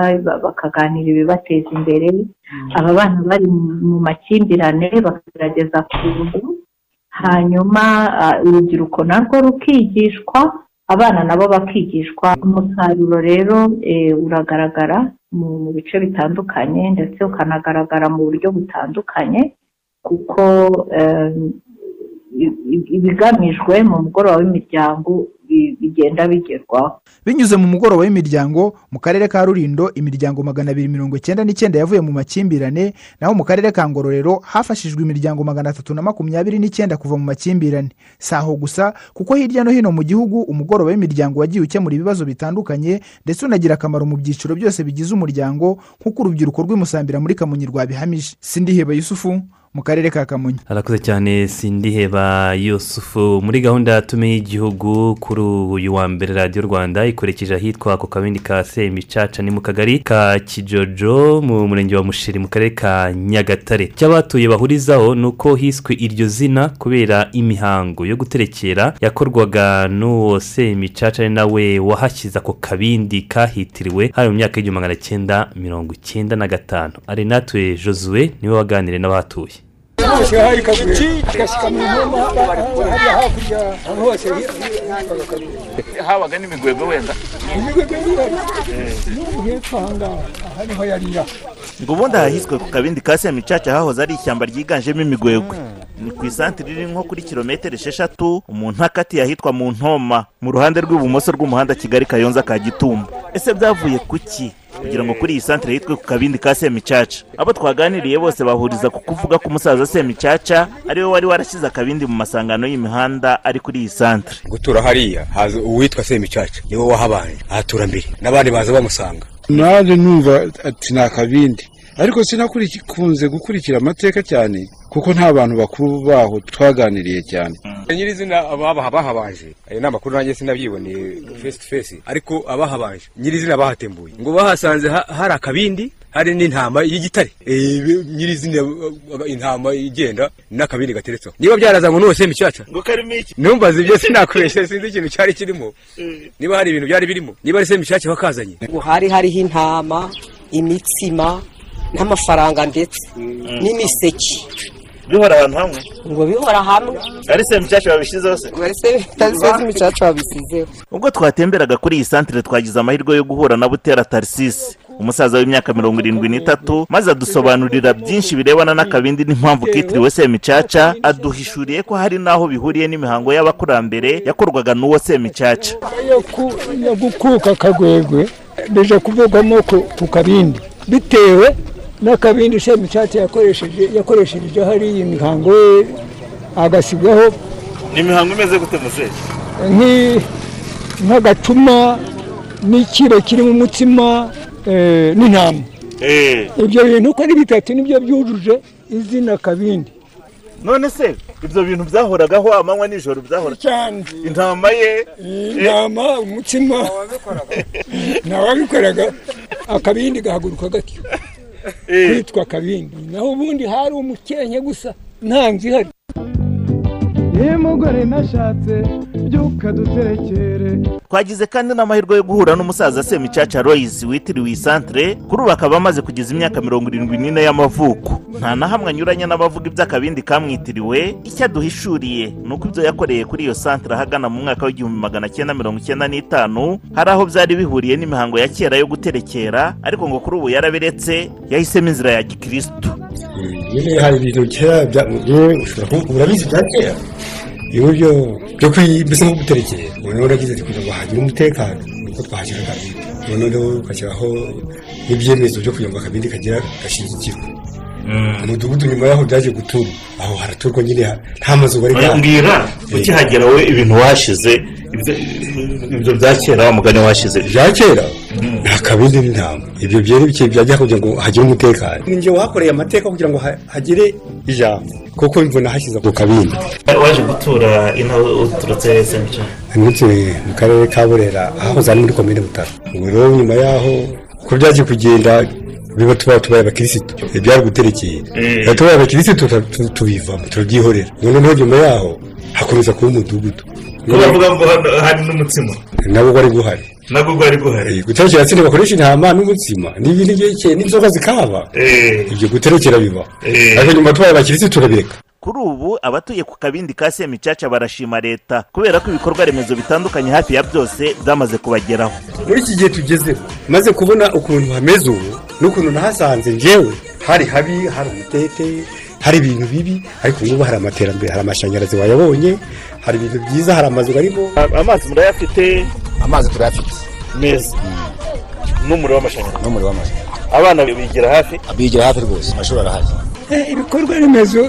bakaganira ibibateza imbere. Aba bana bari mu makimbirane bakagerageza kurundu hanyuma urubyiruko narwo rukigishwa abana nabo bakigishwa. Umusaruro rero uragaragara. Mu bice bitandukanye ndetse ukanagaragara mu buryo butandukanye kuko ibigamijwe mu mugoroba w'imiryango bigenda bigerwaho. Binyuze mu mugoroba w'imiryango mu karere ka rurindo imiryango magana abiri mirongo icyenda n'icyenda yavuye mu makimbirane naho mu karere ka ngororero hafashijwe imiryango magana atatu na makumyabiri n'icyenda kuva mu makimbirane. Si aho gusa kuko hirya no hino mu gihugu umugoroba w'imiryango wagiye ukemura ibibazo bitandukanye ndetse unagira akamaro mu byiciro byose bigize umuryango nk'uko urubyiruko rw'imusambira muri kamonyi rwabihamije sindiheba yusufu. Mu karere ka kamonyi. Harakoze cyane sindiheba yusufu. Muri gahunda yatumiye igihugu kuri uyu wa mbere radiyo rwanda ikorekeje ahitwa ku kabindi ka semicaca ni mu kagari ka kijojo mu murenge wa mushiri mu karere ka nyagatare. Cy'abatuye bahurizaho ni uko hiswe iryo zina kubera imihango yo guterekera yakorwaga n'uwo semicaca nawe wahashyize ako kabindi kahitiriwe hari mu myaka y'igihumbi magana cyenda mirongo icyenda na gatanu. Ari natwe josue ni we waganiriye n'abahatuye hose hari kagwe gashyika mu nkoma hariya hakurya aho hose habaga n'imigwegwe wenda imigwegwe n'ubu hepfo aha ngaha aha ni ho yarira ngo ubundi ahahiswe ku kabindi ka semicaca hahoze ari ishyamba ryiganjemo imigwegwe. Ni ku isantire iri nko kuri kilometero esheshatu umuntu akatiye ahitwa mu ntoma mu ruhande rw'ibumoso rw'umuhanda kigali kayonza ka gitumba. Ese byavuye ku ki? Kugira ngo kuri iyi santire yitwe ku kabindi ka semicaca. Abo twaganiriye bose bahuriza ku kuvuga ko umusaza semicaca ari we wari warashyize akabindi mu masangano y'imihanda ari kuri iyi santire gutura hariya haza uwitwa semicaca ni we wahabanje ahatura mbere n'abandi baza bamusanga. Naje numva ati ni akabindi ariko sinakunze gukurikira amateka cyane kuko nta bantu bakuru baho twaganiriye cyane. Nyirizina abaha bahabanje ayo ni amakuru nanjye sinabyiboneye face to face. Ariko abahabanje nyirizina bahatembuye. Ngo bahasanze ha- hari akabindi hari n'intama y'igitare. Eh, nyirizina intama igenda n'akabindi gateretseho. Niba byarazanywe n'uwo semicaca ngo karimo iki? Numvaza ibyo sinakubeshya sinzi ikintu cyari kirimo. Niba hari ibintu byari birimo niba ari semicaca wakazanye ngo hari hariho intama imitsima n'amafaranga ndetse n'imiseke. Bihora ahantu hamwe? Ngo bihora hamwe. Ari semicaca babishyizeho se ngo se imicaca babisizeho ubwo twatemberaga kuri iyi santire twagize amahirwe yo guhura na butera tarisisi umusaza w'imyaka mirongo irindwi n'itatu maze adusobanurira byinshi birebana n'akabindi n'impamvu kitiriwe semicaca aduhishuriye ko hari n'aho bihuriye n'imihango y'abakurambere yakorwaga n'uwo semicaca yo ku- yo gukuka akagwegwe bije kuvugwamo ku ku kabindi bitewe n'akabindi semicaca yakoresheje yakoresheje hariya imihango ye agasigaho. Ni imihango imeze gute nk'agacuma n'ikiro kirimo umutsima eh, n'intama. Ibyo bintu uko ari bitatu ni byo byujuje izina kabindi. None se ibyo bintu byahoragaho amanywa nijoro byahora cyane. Intama ye? Intama umutsima. Ntawabikoraga akabindi gahaguruka gatyo kwitwa akabindi naho ubundi hari umukenke gusa nta nzu ihari iyo umugore nashatse byuka duterekere. Twagize kandi n'amahirwe yo guhura n'umusaza semicaca royce witiriwe iyi santire kuri ubu akaba amaze kugeza imyaka mirongo irindwi n'ine y'amavuko. Nta na hamwe anyuranye n'abavuga iby'akabindi kamwitiriwe icyo aduhishuriye ni uko ibyo yakoreye kuri iyo santire ahagana mu mwaka w'igihumbi magana cyenda mirongo icyenda n'itanu hari aho byari bihuriye n'imihango ya kera yo guterekera ariko ngo kuri ubu yarabiretse yahisemo inzira ya gikirisitu nyine hari ibintu kera urabizi bya kera ibi byo mbese nko guterekera noneho uragize ati kugira ngo hagire umutekano nuko twahashyira akabindi noneho ugashyiraho n'ibyemezo byo kugira ngo akabindi kagira gashyigikirwe umudugudu nyuma yaho byaje guturwa aho haraturwa nyine nta mazu bari bahari. mbwira ukihagera wowe ibintu wahashize ibyo bya kera wa mugani wahashize bya kera nta kabindi n'intama. Ibyo bike byajya kugira ngo hagire umutekano. Ni njye wahakoreye amateka kugira ngo ha- hagire ijambo. Kuko imvuna hashyize ku kabindi. Waje gutura ino uturutse semicaca ndetse mu karere ka burera ahahoze ari muri komine butaro. Ubu rero nyuma yaho uko byagiye kugenda biba tuba tubaye abakirisitu. Byari guterekeye. Iyo tubaye abakirisitu tu- tu- tubivamo turabyihorera noneho nyuma yaho hakomeza kuba umudugudu. Ko bavuga ngo hano hari n'umutsima. Nabo wari guhari. Nabwo bwari buhari guterekera sinde bakoresha intama n'umutsima. N'inzoga zikahaba ibyo guterekera biba. Ariko nyuma tubaye abakirisitu turabireka. Kuri ubu abatuye ku kabindi ka semicaca barashima leta kubera ko ibikorwa remezo bitandukanye hafi ya byose byamaze kubageraho. Muri iki gihe tugezeho maze kubona ukuntu hameze ubu n'ukuntu nahasanze njyewe hari habi hari umutete hari ibintu bibi ariko ngubu hari amaterambere hari amashanyarazi wayabonye hari ibintu byiza hari amazu arimo. Amazi murayafite? Amazi turayafite. Meza. N'umuriro w'amashanyarazi. N'umuriro w'amashanyarazi. Abana bigira hafi? Bigira hafi rwose amashuri arahari. Eh, ibikorwa remezo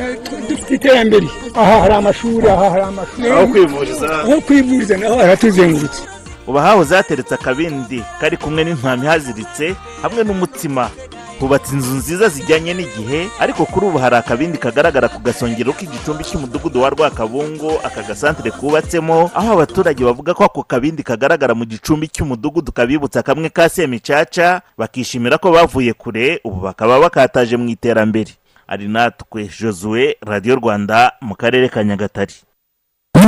eh, dufite iterambere. Aha hari amashuri aha hari amashuri. Aho kwivuriza. aho kwivuriza naho haratuzengurutse. Ubu hahoze hateretse akabindi kari kumwe n'intama ihaziritse hamwe n'umutsima. Hubatse inzu nziza zijyanye n'igihe ariko kuri ubu hari akabindi kagaragara ku gasongero k'igicumbi cy'umudugudu wa rwakabungo aka gasantere kubatsemo aho abaturage bavuga ko ako kabindi kagaragara mu gicumbi cy'umudugudu kabibutsa kamwe ka semicaca bakishimira ko bavuye kure ubu bakaba bakataje mu iterambere. Ari natwe josue radiyo rwanda mu karere ka nyagatare.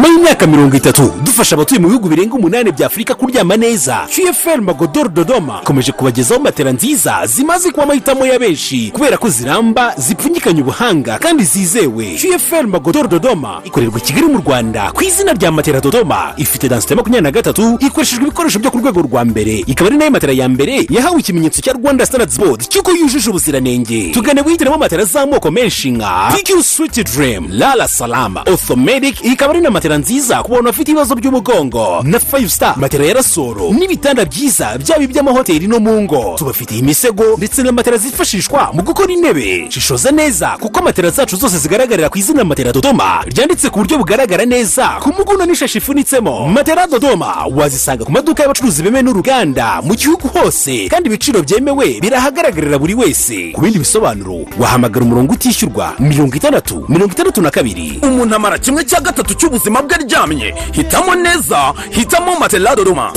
Nyuma y'imyaka mirongo itatu dufasha abatuye mu bihugu birenga umunani bya afurika kuryama neza qfl magodoro dodoma ikomeje kubagezaho matera nziza zimaze kuba amahitamo ya benshi kubera ko ziramba zipfunyikanye ubuhanga kandi zizewe. Qfl magodoro dodoma ikorerwa i kigali mu rwanda ku izina rya matera dodoma. Ifite dansite makumyabiri na gatatu ikoreshejwe ibikoresho byo ku rwego rwa mbere. Ikaba ari na yo matera ya mbere yahawe ikimenyetso cya rwanda standards board cy'uko yujuje ubuziranenge. Tugane wihitiramo matera z'amoko menshi nka pq sweet dream lala salama orthomedic ikaba ari na matera nziza ku bantu bafite ibibazo by'umugongo. Na five star matera ya rasoro n'ibitanda byiza byaba iby'amahoteli no mu ngo. Tubafitiye imisego ndetse na matera zifashishwa mu gukora intebe. Shishoza neza kuko matera zacu zose zigaragarira ku izina matera dodoma. Ryanditse ku buryo bugaragara neza ku muguno n'ishashi ifunitsemo. Matera dodoma wazisanga ku maduka y'abacuruzi bemewe n'uruganda mu gihugu hose. Kandi ibiciro byemewe birahagaragarira buri wese. Ku bindi bisobanuro wahamagara umurongo utishyurwa mirongo itandatu mirongo itandatu na kabiri. Umuntu amara kimwe cya gatatu cy'ubuzima bwe aryamye. Hitamo neza hitamo matela dodoma.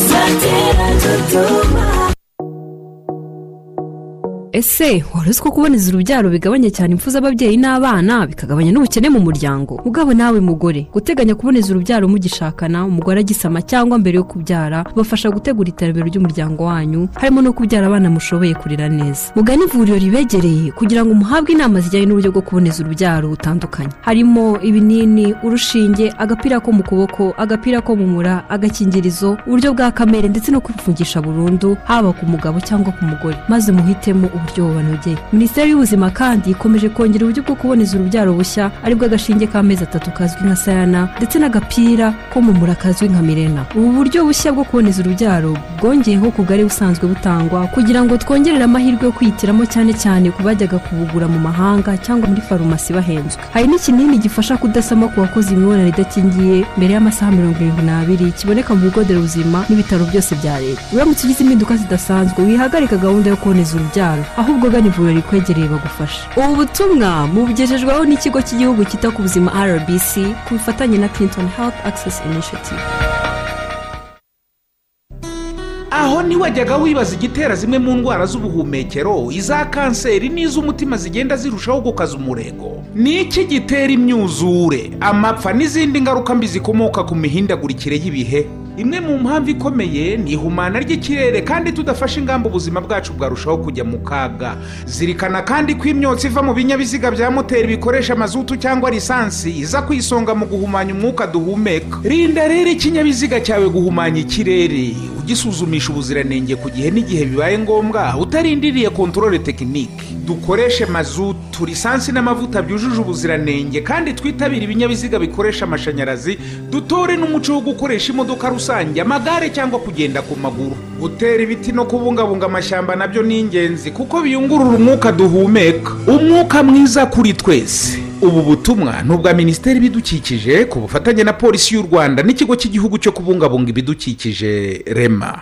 Ese wari uzi ko kuboneza urubyaro bigabanya cyane impfu z'ababyeyi n'abana bikagabanya n'ubukene mu muryango? Ugabo nawe mugore guteganya kuboneza urubyaro mugishakana umugore agisama cyangwa mbere yo kubyara bafasha gutegura iterambere ry'umuryango wanyu harimo no kubyara abana mushoboye kurera neza. Mugane ivuriro ribegereye kugira ngo muhabwe inama zijyanye n'uburyo bwo kuboneza urubyaro butandukanye. Harimo ibinini urushinge agapira ko mu kuboko agapira ko mu mura agakingirizo uburyo bwa kamere ndetse no kwifungisha burundu haba ku mugabo cyangwa ku mugore. Maze muhitemo uburyo bubanogeye minisiteri y'ubuzima kandi ikomeje kongera uburyo bwo kuboneza urubyaro bushya ari bwo agashinge k'amezi atatu kazwi nka sayana ndetse n'agapira ko mu mura kazwi nka mirena. Ubu buryo bushya bwo kuboneza urubyaro bwongeyeho ku bwari busanzwe butangwa kugira ngo twongerere amahirwe yo kwihitiramo cyane cyane ku bajyaga kubugura mu mahanga cyangwa muri farumasi bahenzwe. Hari n'ikinini gifasha kudasama ku bakoze imibonano idakingiye mbere y'amasaha mirongo irindwi n'abiri kiboneka mu bigo nderabuzima n'ibitaro byose bya leta. Uramutse ugize impinduka zidasanzwe wihagarika gahunda yo kuboneza urubyaro. Ahubwo gana ivuriro rikwegereye bagufasha. Ubu butumwa mubugejejweho n'ikigo cy'igihugu cyita ku buzima rbc ku bufatanye na clinton health access initiative. Aho ntiwajyaga wibaza igitera zimwe mu ndwara z'ubuhumekero iza kanseri n'iz'umutima zigenda zirushaho gukaza umurego. Ni iki gitera imyuzure amapfa n'izindi ngaruka mbi zikomoka ku mihindagurikire y'ibihe? Imwe mu mpamvu ikomeye ni ihumana ry'ikirere kandi tudafashe ingamba ubuzima bwacu bwarushaho kujya mu kaga. Zirikana kandi ko imyotsi iva mu binyabiziga bya moteri bikoresha mazutu cyangwa lisansi iza ku isonga mu guhumanya umwuka duhumeka. Rinda rero ikinyabiziga cyawe guhumanya ikirere. Ugisuzumisha ubuziranenge ku gihe n'igihe bibaye ngombwa utarindiriye kontorore tekinike dukoreshe mazutu lisansi n'amavuta byujuje ubuziranenge kandi twitabire ibinyabiziga bikoresha amashanyarazi dutore n'umuco wo gukoresha imodoka rusange amagare cyangwa kugenda ku maguru. Gutera ibiti no kubungabunga amashyamba na byo ni ingenzi kuko biyungurura umwuka duhumeka. Umwuka mwiza kuri twese. Ubu butumwa ni ubwa minisiteri y'ibidukikije ku bufatanye na polisi y'u rwanda n'ikigo cy'igihugu cyo kubungabunga ibidukikije rema.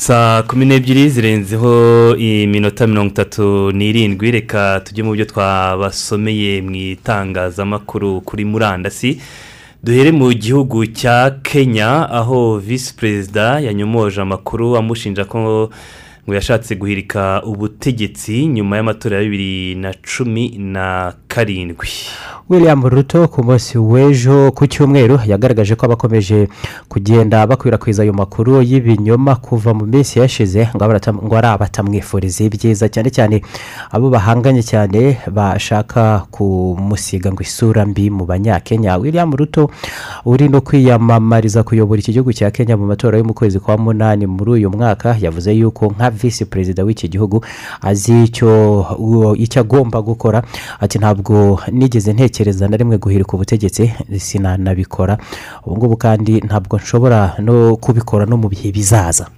Saa kumi n'ebyiri zirenzeho iminota mirongo itatu n'irindwi. Reka tujye mu byo twabasomeye mu itangazamakuru kuri murandasi. Duhere mu gihugu cya kenya aho visi perezida yanyomoje amakuru amushinja ko ngo yashatse guhirika ubutegetsi nyuma y'amatora ya bibiri na cumi na karindwi. William ruto ku munsi w'ejo ku cyumweru yagaragaje ko abakomeje kugenda bakwirakwiza ayo makuru y'ibinyoma kuva mu minsi yashize ngo ari abatamwifuriza ibyiza. Cyane cyane abo bahanganye cyane bashaka kumusiga ngo isura mbi mu banyakenya. William ruto uri no kwiyamamariza kuyobora iki gihugu cya kenya mu matora yo mu kwezi kwa munani muri uyu mwaka. Yavuze yuko nka visi perezida w'iki gihugu azi icyo agomba gukora. Ati ntabwo nigeze ntekereza na rimwe guhirika ubutegetsi sinanabikora. Ubu ngubu kandi ntabwo nshobora no kubikora no mu bihe bizaza.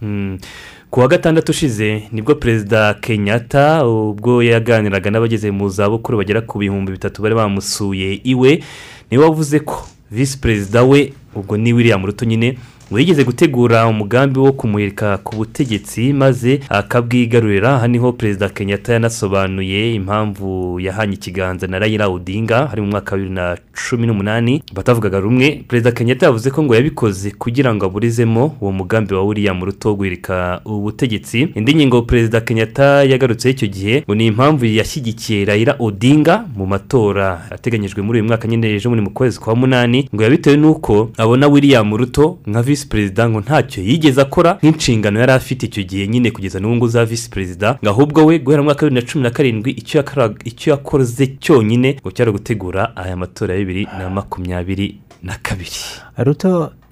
Ku wa gatandatu ushize ni bwo perezida kenyatta ubwo yaganiraga n'abageze mu zabukuru bagera ku bihumbi bitatu bari bamusuye iwe ni we wavuze ko visi perezida we ubwo ni william ruto nyine ngo yigeze gutegura umugambi wo kumurika ku butegetsi maze akabwigarurira? Aha ni ho perezida kenyatta yanasobanuye impamvu yahanye ikiganza na rayira odinga hari mu mwaka wa bibiri na cumi n'umunani. Batavugaga rumwe. Perezida kenyatta yavuze ko ngo yabikoze kugira ngo aburizemo uwo mugambi wa william ruto wo guhirika ubutegetsi. Indi ngingo perezida kenyatta yagarutseho icyo gihe ngo ni impamvu yashyigikiye rayira odinga mu matora ateganyijwe muri uyu mwaka nyine ejo muri mu kwezi kwa munani ngo yabitewe n'uko abona william ruto nka visi perezida ngo ntacyo yigeze akora nk'inshingano yari afite icyo gihe nyine kugeza n'ubu ngubu za visi perezida ngo ahubwo we guhera mu mwaka wa bibiri na cumi na karindwi icyo yakoze cyonyine ngo cyari gutegura aya matora ya bibiri na makumyabiri na kabiri.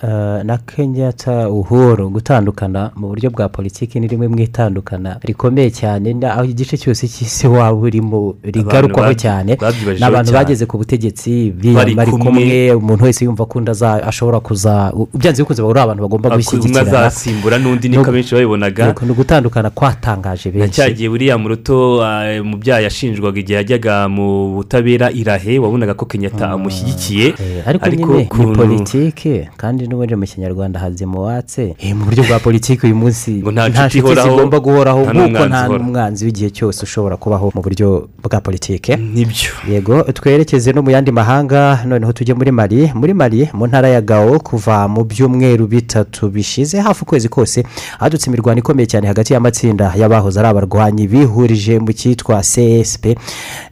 Eh, na kenyatta uhuru gutandukana mu buryo bwa politiki ni rimwe mu itandukana rikomeye cyane. Aho igice cyose cy'isi waba urimo rigarukwaho cyane. ni abantu bageze ku butegetsi Bari kumwe. umuntu wese yumva ko undi ashobora kuza byanze bikunze ari abantu bagomba umwe gushyigikirana. azasimbura n'undi niko abenshi babibonaga. ni ugutandukana kwatangaje benshi. Cya gihe william ruto ah, mu byaha yashinjwaga igihe yajyaga mu butabera irahe wabonaga ko kenyatta amushyigikiye. ariko nyine ni politiki kandi n'ubundi mu kinyarwanda hazima uwatse Eh, mu buryo bwa politiki uyu munsi nta nta nshuti zigomba guhoraho nk'uko nta n'umwanzi w'igihe cyose ushobora kubaho mu buryo bwa politiki. Nibyo. Yego twerekeze no mu yandi mahanga noneho tujye muri mari muri mari mu ntara ya gawo kuva mu byumweru bitatu bishize hafi ukwezi kose hadutse imirwano ikomeye cyane hagati y'amatsinda y'abahoze ari abarwanyi bihurije mu cyitwa csp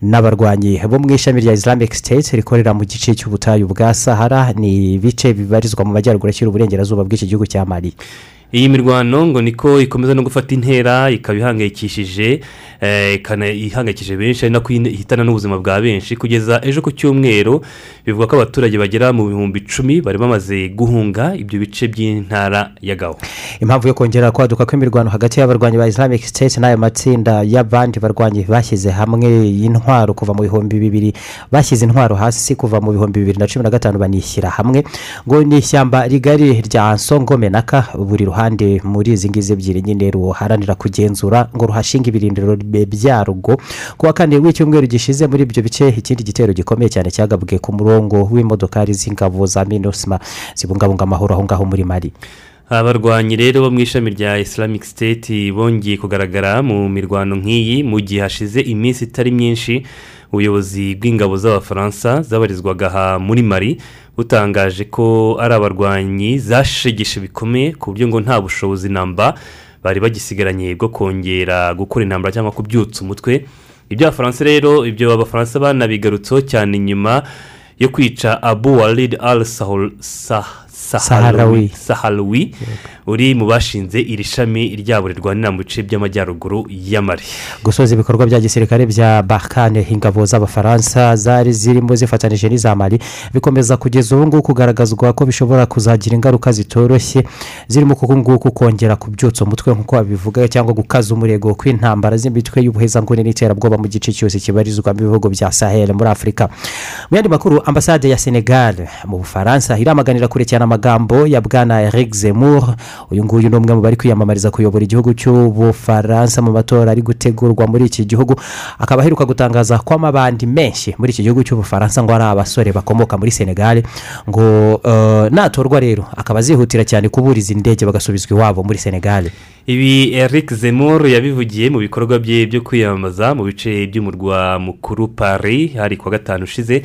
n'abarwanyi bo mu ishami rya islamic state rikorera mu gice cy'ubutayu bwa sahara. Ni ibice bibarizwa mu majyaruguru ashyira uburengerazuba bw'iki gihugu cya mari iyi mirwano ngo niko ikomeza no gufata intera ikaba ihangayikishije eh, ihangayikishije benshi ari nako ihitana n'ubuzima bwa benshi. Kugeza ejo ku cyumweru bivuga ko abaturage bagera mu bihumbi icumi bari bamaze guhunga ibyo bice by'intara ya gaho impamvu yo kongera kwaduka kw'imirwano hagati y'abarwanyi ba islamic state n'ayo matsinda y'abandi barwanyi bashyize hamwe intwaro kuva mu bihumbi bibiri. Bashyize intwaro hasi kuva mu bihumbi bibiri na cumi na gatanu banishyira hamwe. Ngo ni ishyamba rigari rya songome naka buri ruhande muri izi ngizi ebyiri nyine ruharanira kugenzura ngo ruhashinge ibirindiro byarwo. Ku wa kane w'icyumweru gishize muri ibyo bice ikindi gitero gikomeye cyane cyagabwe ku murongo w'imodokari z'ingabo za minusima zibungabunga amahoro aho ngaho muri mari abarwanyi rero bo mu ishami rya islamic state bongeye kugaragara mu mirwano nk'iyi mu gihe hashize iminsi itari myinshi. Ubuyobozi bw'ingabo z'abafaransa zabarizwaga aha muri mari butangaje ko ari abarwanyi zashegeshe bikomeye ku buryo ngo nta bushobozi namba bari bagisigaranye bwo kongera gukora intambara cyangwa kubyutsa umutwe. Ibyo abafaransa rero ibyo abafaransa banabigarutseho cyane nyuma yo kwica abu walid al sah Saharawi. uri mu bashinze iri shami ryabo rirwanira mu bice by'amajyaruguru y'amari gusoza ibikorwa bya gisirikare bya bakane ingabo z'abafaransa zari zirimo zifatanyije n'iza mari bikomeza kugeza ubu ngubu kugaragazwa ko bishobora kuzagira ingaruka zitoroshye zirimo kuko nguku kongera kubyutsa umutwe nk'uko babivuga cyangwa gukaza umurego kw'intambara z'imitwe y'ubuhezanguni n'iterabwoba mu gice cyose kibarizwamo ibihugu bya sahel muri afurika mu yandi makuru ambasade ya senegal mu bufaransa iramaganira kure cyane amagambo ya bwana eric zemmour. Uyu nguyu ni umwe mu bari kwiyamamariza kuyobora igihugu cy'ubufaransa mu matora ari gutegurwa muri iki gihugu. Akaba aheruka gutangaza ko amabandi menshi muri iki gihugu cy'ubufaransa ngo ari abasore bakomoka muri senegal ngo eh, natorwa rero. Akaba azihutira cyane kuburiza indege bagasubizwa iwabo muri senegal. Ibi eric zemmour yabivugiye mu bikorwa bye byo kwiyamamaza mu bice by'umurwa mukuru paris hari kuwa gatanu ushize.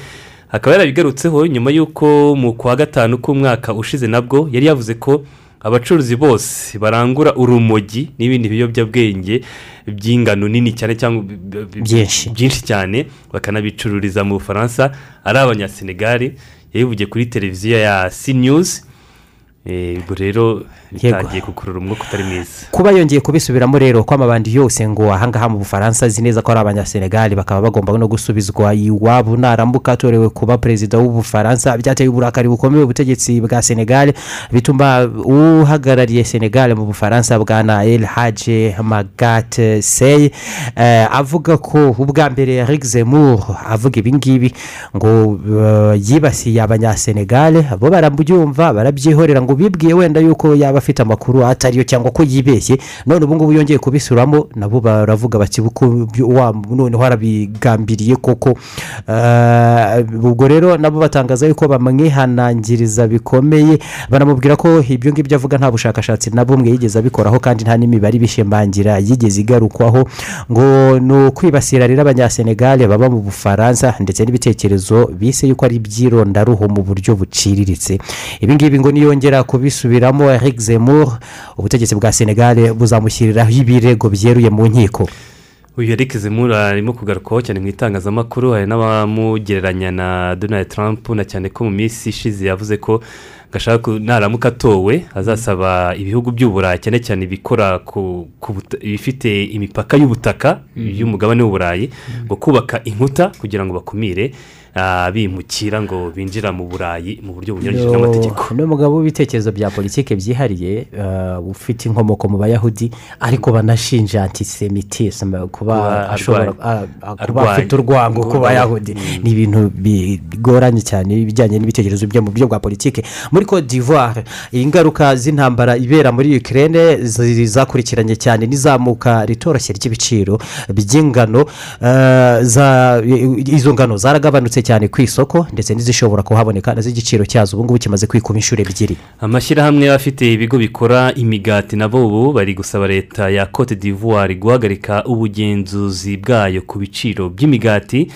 Akaba yarabigarutseho nyuma y'uko mu kwa gatanu k'umwaka ushize nabwo yari yavuze ko abacuruzi bose barangura urumogi n'ibindi biyobyabwenge by'ingano nini cyane cyangwa Byinshi. cyane bakanabicururiza mu bufaransa ari abanyasenegali yabivugiye kuri televiziyo ya si news Eh, ubwo rero bitangiye gukurura umwuka utari mwiza. Kuba yongeye kubisubiramo rero ko amabandi yose ngo ahangaha mu bufaransa azi neza ko ari abanyasenegali bakaba bagomba no gusubizwa iwabo. Naramuka atorewe kuba perezida w'ubufaransa byateye uburakari bukomeye ubutegetsi bwa senegali bituma uhagarariye senegali mu bufaransa bwa na el haje magate sey eh, avuga ko ubwa mbere eric zemmour avuga ibingibi ngo eh, yibasiye abanyasenegali bo barabyumva barabyihorera ngo bibwiye wenda yuko yaba afite amakuru atariyo cyangwa ko yibeshye none ubu ngubu yongeye kubisuramo nabo baravuga bati "Uko byo- wa noneho arabigambiriye koko. Eh, ubwo rero nabo batangaza yuko bamwihanangiriza bikomeye banamubwira ko ibyo ngibyo avuga nta bushakashatsi na bumwe yigeze abikoraho kandi nta n'imibare ibishimangira yigeze igarukwaho. Ngo ni ukwibasira rero abanyasenegale baba mu bufaransa ndetse n'ibitekerezo bise yuko ari iby'irondaruhu mu buryo buciriritse. Ibi ngibi ngo niyongera kubisubiramo eric zemmour ubutegetsi bwa senegale buzamushyiriraho ibirego byeruye mu nkiko. Uyu Eric Zemmour arimo kugarukwaho cyane mu itangazamakuru hari n'abamugereranya na donald trump na cyane ko mu minsi ishize yavuze ko gashaka naramuka atowe azasaba ibihugu by'uburayi cyane cyane ibikora ku ibifite imipaka y'ubutaka Mhm. y'umugabane w'uburayi ngo kubaka inkuta kugira ngo bakumire ah, bimukira ngo binjira mu burayi mu buryo bunyuranyije n'amategeko. ni umugabo w'ibitekerezo bya politiki byihariye uh, ufite inkomoko mu bayahudi ariko banashinja antisemitisme kuba Kuba ashobora arwanya- a- a- kuba arwanya- afite urwango ku bayahudi. Ni ibintu bigoranye cyane ibijyanye n'ibitekerezo byo mu buryo bwa politiki muri cote d'ivoire. Ingaruka z'intambara ibera muri zi- zakurikiranye cyane n'izamuka ritoroshye ry'ibiciro by'ingano za- izo ngano zaragabanutse cyane ku isoko ndetse n'izishobora kuhaboneka na zo igiciro cyazo. Ubu ngubu kimaze kwikuba inshuro ebyiri. Amashyirahamwe afite ibigo bikora imigati nabo ubu bari gusaba leta ya cote d'ivoire guhagarika ubugenzuzi bwayo ku biciro by'imigati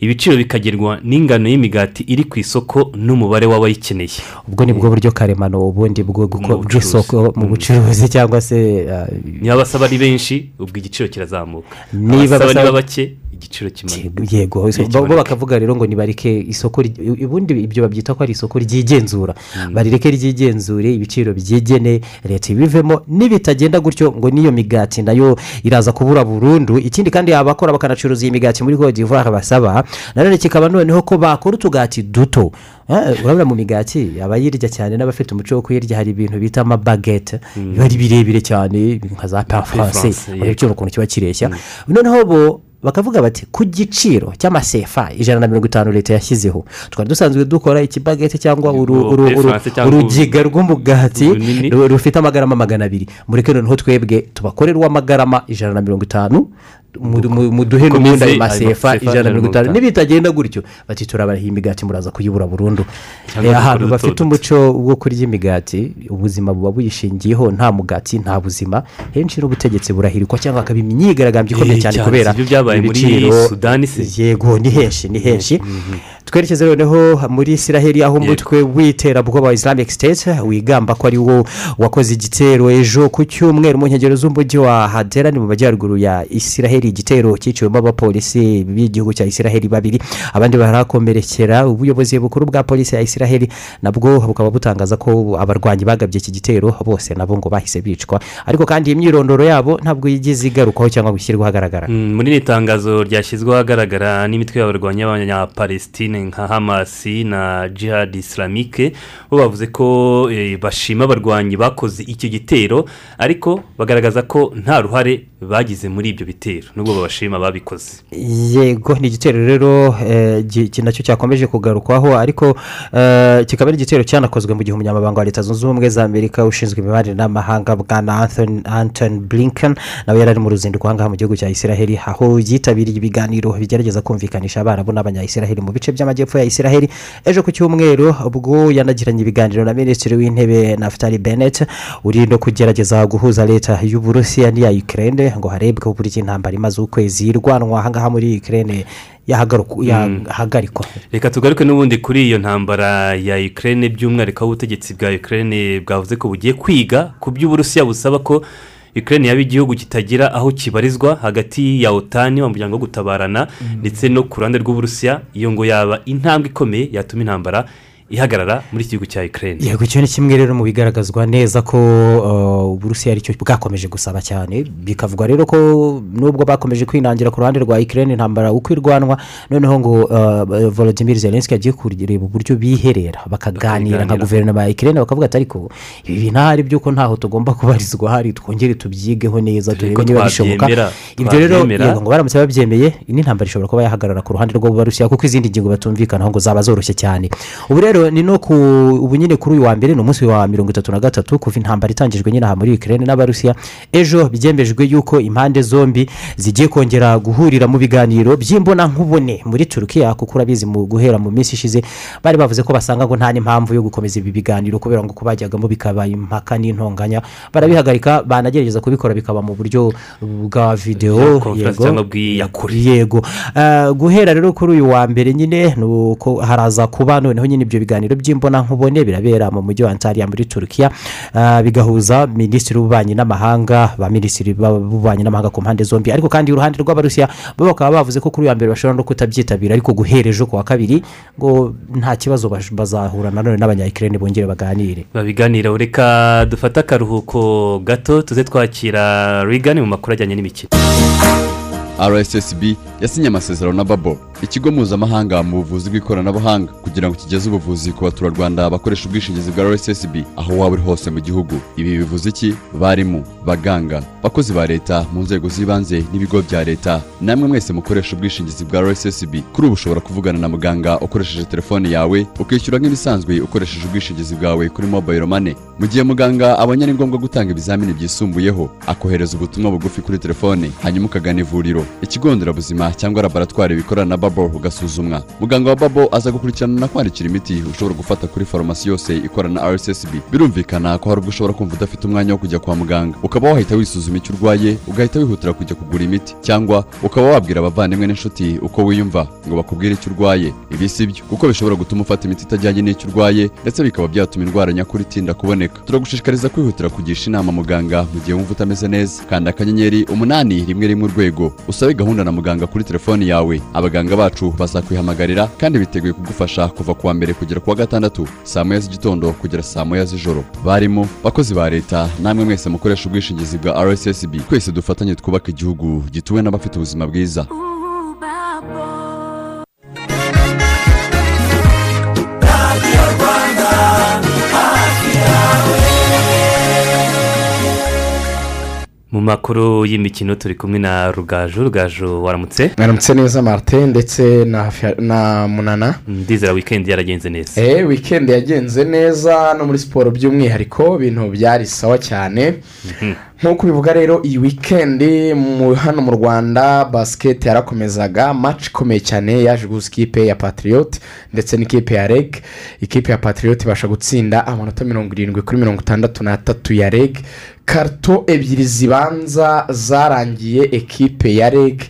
ibiciro bikagerwa n'ingano y'imigati iri ku isoko n'umubare w'abayikeneye. Ubwo ni bwo buryo karemano ubundi bwo bw'isoko mu bucuruzi. cyangwa se uh, niba abasaba ari benshi ubwo igiciro kirazamuka. Niba abasaba niba bake igiciro kimanuka yego bo bakavuga rero ngo nibareke isoko ubundi ibyo babyita ko ari isoko ryigenzura. Barireke ryigenzure ibiciro byigene leta ibivemo nibitagenda gutyo ngo n'iyo migati na yo iraza kubura burundu. Ikindi kandi abakora bakanacuruza iyi migati muri d'ivoire basaba nanone kikaba noneho ko bakora utugati duto. Eh, urabona mu migati abayirya cyane n'abafite umuco wo kuyirya hari ibintu bita amabagete biba ari birebire cyane nka za yego. urabona ukuntu kiba kireshya. Noneho bo bakavuga bati ku giciro cy'amasefa ijana na mirongo itanu leta yashyizeho. Twari dusanzwe dukora ikibagete cyangwa urugiga rw'umugati rufite amagarama magana abiri. Mureke noneho twebwe tubakorere uw'amagarama ijana na mirongo itanu. Muduhe n'ubundi ayo masefa ijana na mirongo itanu. nibitagenda gutyo bati turabaha imigati muraza kuyibura burundu. Eh, ahantu bafite umuco wo kurya imigati ubuzima buba buyishingiyeho nta mugati nta buzima. Henshi n'ubutegetsi burahirikwa cyangwa hakaba imyigaragambyo ikomeye cyane kubera ibiciro- yego ni henshi ni henshi. Twerekeze noneho muri isiraheli aho umutwe w'iterabwoba islamic state wigamba ko ari wo wakoze igitero ejo ku cyumweru mu nkengero z'umujyi wa hadera ni mu majyaruguru ya isiraheli igitero cyiciwemo abapolisi b'igihugu cya isiraheli babiri. Abandi barakomerekera ubuyobozi bukuru bwa polisi ya isiraheli nabwo bukaba butangaza ko abarwanyi bagabye iki gitero bose nabo ngo bahise bicwa. Ariko kandi imyirondoro yabo ntabwo yigeze igarukwaho cyangwa ngo ishyirwe ahagaragara. Mm, muri iri tangazo ryashyizweho ahagaragara n'imitwe y'abarwanyi b'abanyapalestine nka hamasi na jihad islamike bo bavuze ko eh, bashima abarwanyi bakoze icyo gitero ariko bagaragaza ko nta ruhare bagize muri ibyo bitero. Nubwo babashima babikoze. Yego ni igitero rero eh, na cyo cyakomeje kugarukwaho ariko eh, kikaba ari igitero cyanakozwe mu gihe umunyamabanga wa leta zunze ubumwe za amerika ushinzwe imibanire n'amahanga bwana Anthony- anton blinken nawe yari ari mu ruzinduko aha ngaha mu gihugu cya isiraheli aho yitabiriye ibiganiro bigerageza kumvikanisha abarabu n'abanyayisiraheli mu bice by'amajyepfo ya isiraheli. Ejo ku cyumweru ubwo yanagiranye ibiganiro na minisitiri w'intebe naftali bennett uri no kugerageza guhuza leta y'uburusiya n'iya ukraine ngo harebwe uburyo intambara imaze ukwezi irwanwa. Aha ngaha muri ukraine yahagaruka- yahagarikwa. Reka tugaruke n'ubundi kuri iyo ntambara ya ukraine by'umwihariko aho ubutegetsi bwa ukraine bwavuze ko bugiye kwiga ku by'uburusiya busaba ko ukraine yaba igihugu kitagira aho kibarizwa hagati ya otani wa muryango wo gutabarana ndetse no ku ruhande rw'uburusiya iyo ngo yaba intambwe ikomeye yatuma intambara ihagarara muri iki gihugu cya ukraine. Yego icyo ni kimwe rero mu bigaragazwa neza ko uh, uburusiya ari cyo bwakomeje gusaba cyane. Bikavugwa rero ko nubwo bakomeje kwinangira ku ruhande rwa ikirere intambara uko irwanwa noneho ngo uh, volodimir zelenski agiye kureba uburyo biherera. Bakaganira nka guverinoma ya ikirere bakavuga ati ariko ibi bintu ahari by'uko ntaho tugomba kubarizwa hari twongere tubyigeho neza turebe niba bishoboka. ibyo rero ngo baramutse babyemeye indi ntambara ishobora kuba yahagarara ku ruhande rw'uburusiya kuko izindi ngingo batumvikanaho ngo zaba zoroshye cyane. Ubu rero rero ni no ku ubu nyine kuri uyu wa mbere ni umunsi wa mirongo itatu na gatatu kuva intambara itangijwe nyine aha muri ukraine n'abarusiya. Ejo byemejwe yuko impande zombi zigiye kongera guhurira mu biganiro by'imbonankubone muri turukiya kuko urabizi mu guhera mu minsi ishize bari bavuze ko basanga ngo nta n'impamvu yo gukomeza ibi biganiro kubera ngo kubajyagamo bikaba impaka n'intonganya. Barabihagarika banagerageza kubikora bikaba mu buryo bwa videwo yego. Ah, guhera rero kuri uyu wa mbere nyine haraza kuba noneho nyine ibyo biganiro by'imbonankubone birabera mu mujyi wa antariya muri turukiya Ah, bigahuza minisitiri w'ububanyi n'amahanga ba minisitiri b'ububanyi n'amahanga ku mpande zombi. Ariko kandi uruhande rw'abarusiya bo bakaba bavuze ko kuri uyu wa mbere bashobora no kutabyitabira ariko guhera ejo ku wa kabiri ngo nta kibazo bazahura nanone n'abanyayikirere bongere baganire. Babiganiraho reka dufate akaruhuko gato tuze twakira rigani mu makuru ajyanye n'imikino. Rssb yasinye amasezerano na babo ikigo mpuzamahanga mu buvuzi bw'ikoranabuhanga kugira ngo kigeze ubuvuzi ku baturarwanda bakoresha ubwishingizi bwa rssb aho waba uri hose mu gihugu. Ibi bivuze iki? Barimu baganga bakozi ba leta mu nzego z'ibanze n'ibigo bya leta. Namwe mwese mukoresha ubwishingizi bwa rssb kuri ubu ushobora kuvugana na muganga ukoresheje telefone yawe ukishyura nk'ibisanzwe ukoresheje ubwishingizi bwawe kuri mobile money. Mu gihe muganga abonye ari ngombwa gutanga ibizamini byisumbuyeho akohereza ubutumwa bugufi kuri telefone hanyuma ukagana ivuriro. Ikigo nderabuzima cyangwa laboratwari bikorana na babo ugasuzumwa. Muganga wa babo aza gukurikirana na kwandikira imiti ushobora gufata kuri farumasi yose ikorana na rssb birumvikana ko hari ubwo ushobora kumva udafite umwanya wo kujya kwa muganga. Ukaba wahita wisuzuma icyo urwaye ugahita wihutira kujya kugura imiti. Cyangwa ukaba wabwira abavandimwe n'inshuti uko wiyumva ngo bakubwire icyo urwaye. Ibi si byo kuko bishobora gutuma ufata imiti itajyanye n'icyo urwaye ndetse bikaba byatuma indwara nyakuri itinda kuboneka. Turagushishikariza kwihutira kugisha inama muganga mu gihe wumva utameze neza. Kanda akanyenyeri umunani rimwe rimwe urwego. Usabe gahunda na muganga kuri telefoni yawe. Abaganga bacu bazakwihamagarira kandi biteguye kugufasha kuva ku wa mbere kugera ku wa gatandatu saa moya z'igitondo kugera saa moya z'ijoro. Barimo bakozi ba leta namwe mwese mukoresha ubwishingizi bwa rssb twese dufatanye twubake igihugu gituwe n'abafite ubuzima bwiza. Mu makuru y'imikino turi kumwe na rugaju. Rugaju waramutse? Mwaramutse neza martin ndetse na munana. Ndizera wikendi yaragenze neza. Eee wikendi yagenze neza no muri siporo by'umwihariko ibintu byari sawa cyane. Nk'uko ubivuga rero iyi wikendi hano mu rwanda basiketi yarakomezaga maci ikomeye cyane yaje guhuza ikipe ya patiriyoti ndetse n'ikipe ya reg. Ikipe ya patiriyoti ibasha gutsinda amanota mirongo irindwi kuri mirongo itandatu n'atatu ya reg. Karito ebyiri zibanza zarangiye ekipe ya reg.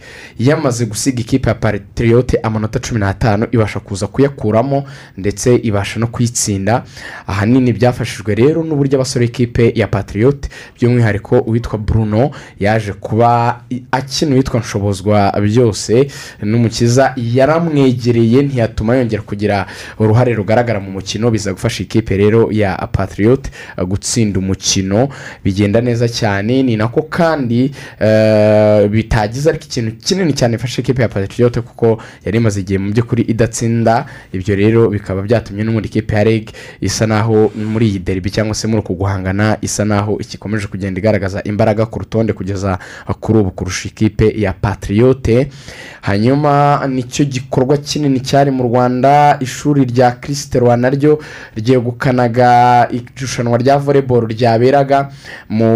Yamaze gusiga ikipe ya patiriyoti amanota cumi n'atanu ibasha kuza kuyakuramo ndetse ibasha no kuyitsinda. Ahanini byafashijwe rero n'uburyo abasore b'ikipe ya patiriyoti by'umwihariko uwitwa bruno yaje kuba akina uwitwa nshobozwa byose. N'umukiza yaramwegereye ntiyatuma yongera kugira uruhare rugaragara mu mukino biza gufasha ikipe rero ya patiriyoti gutsinda umukino. Bigenda neza cyane ni nako kandi eh, bitagize ariko ikintu kinini cyane ifasha ikipe ya patiriyoti kuko yari imaze igihe mu by'ukuri idatsinda. Ibyo rero bikaba byatumye n'ubundi ikipe ya reg isa naho muri iyi deribi cyangwa se muri uku guhangana isa naho ikikomeje kugenda igaragaza imbaraga ku rutonde kugeza kuri ubu kurusha ikipe ya patiriyote hanyuma ni cyo gikorwa kinini cyari mu rwanda ishuri rya kirisiterwa naryo ryegukanaga irushanwa rya voleboro ryaberaga mu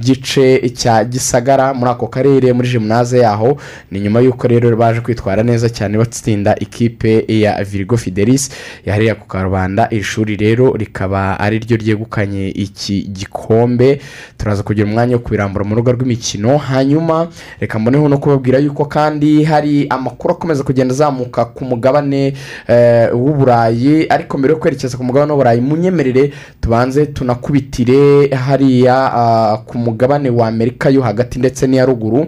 gice cya gisagara muri ako karere muri jimunaze yaho ni nyuma y'uko rero baje kwitwara neza cyane batsinda ikipe ya virigo fidelis yahariye ku karubanda. Iri shuri rero rikaba ari ryo ryegukanye iki gikombe. Turaza kugira umwanya wo kubirambura mu rubuga rw'imikino. Hanyuma reka mboneho no kubabwira yuko kandi hari amakuru akomeza kugenda azamuka ku mugabane eh, w'uburayi ariko mbere yo kwerekeza ku mugabane w'uburayi munyemerere tubanze tunakubitire hariya ah, ku mugabane wa amerika yo hagati ndetse n'iya ruguru.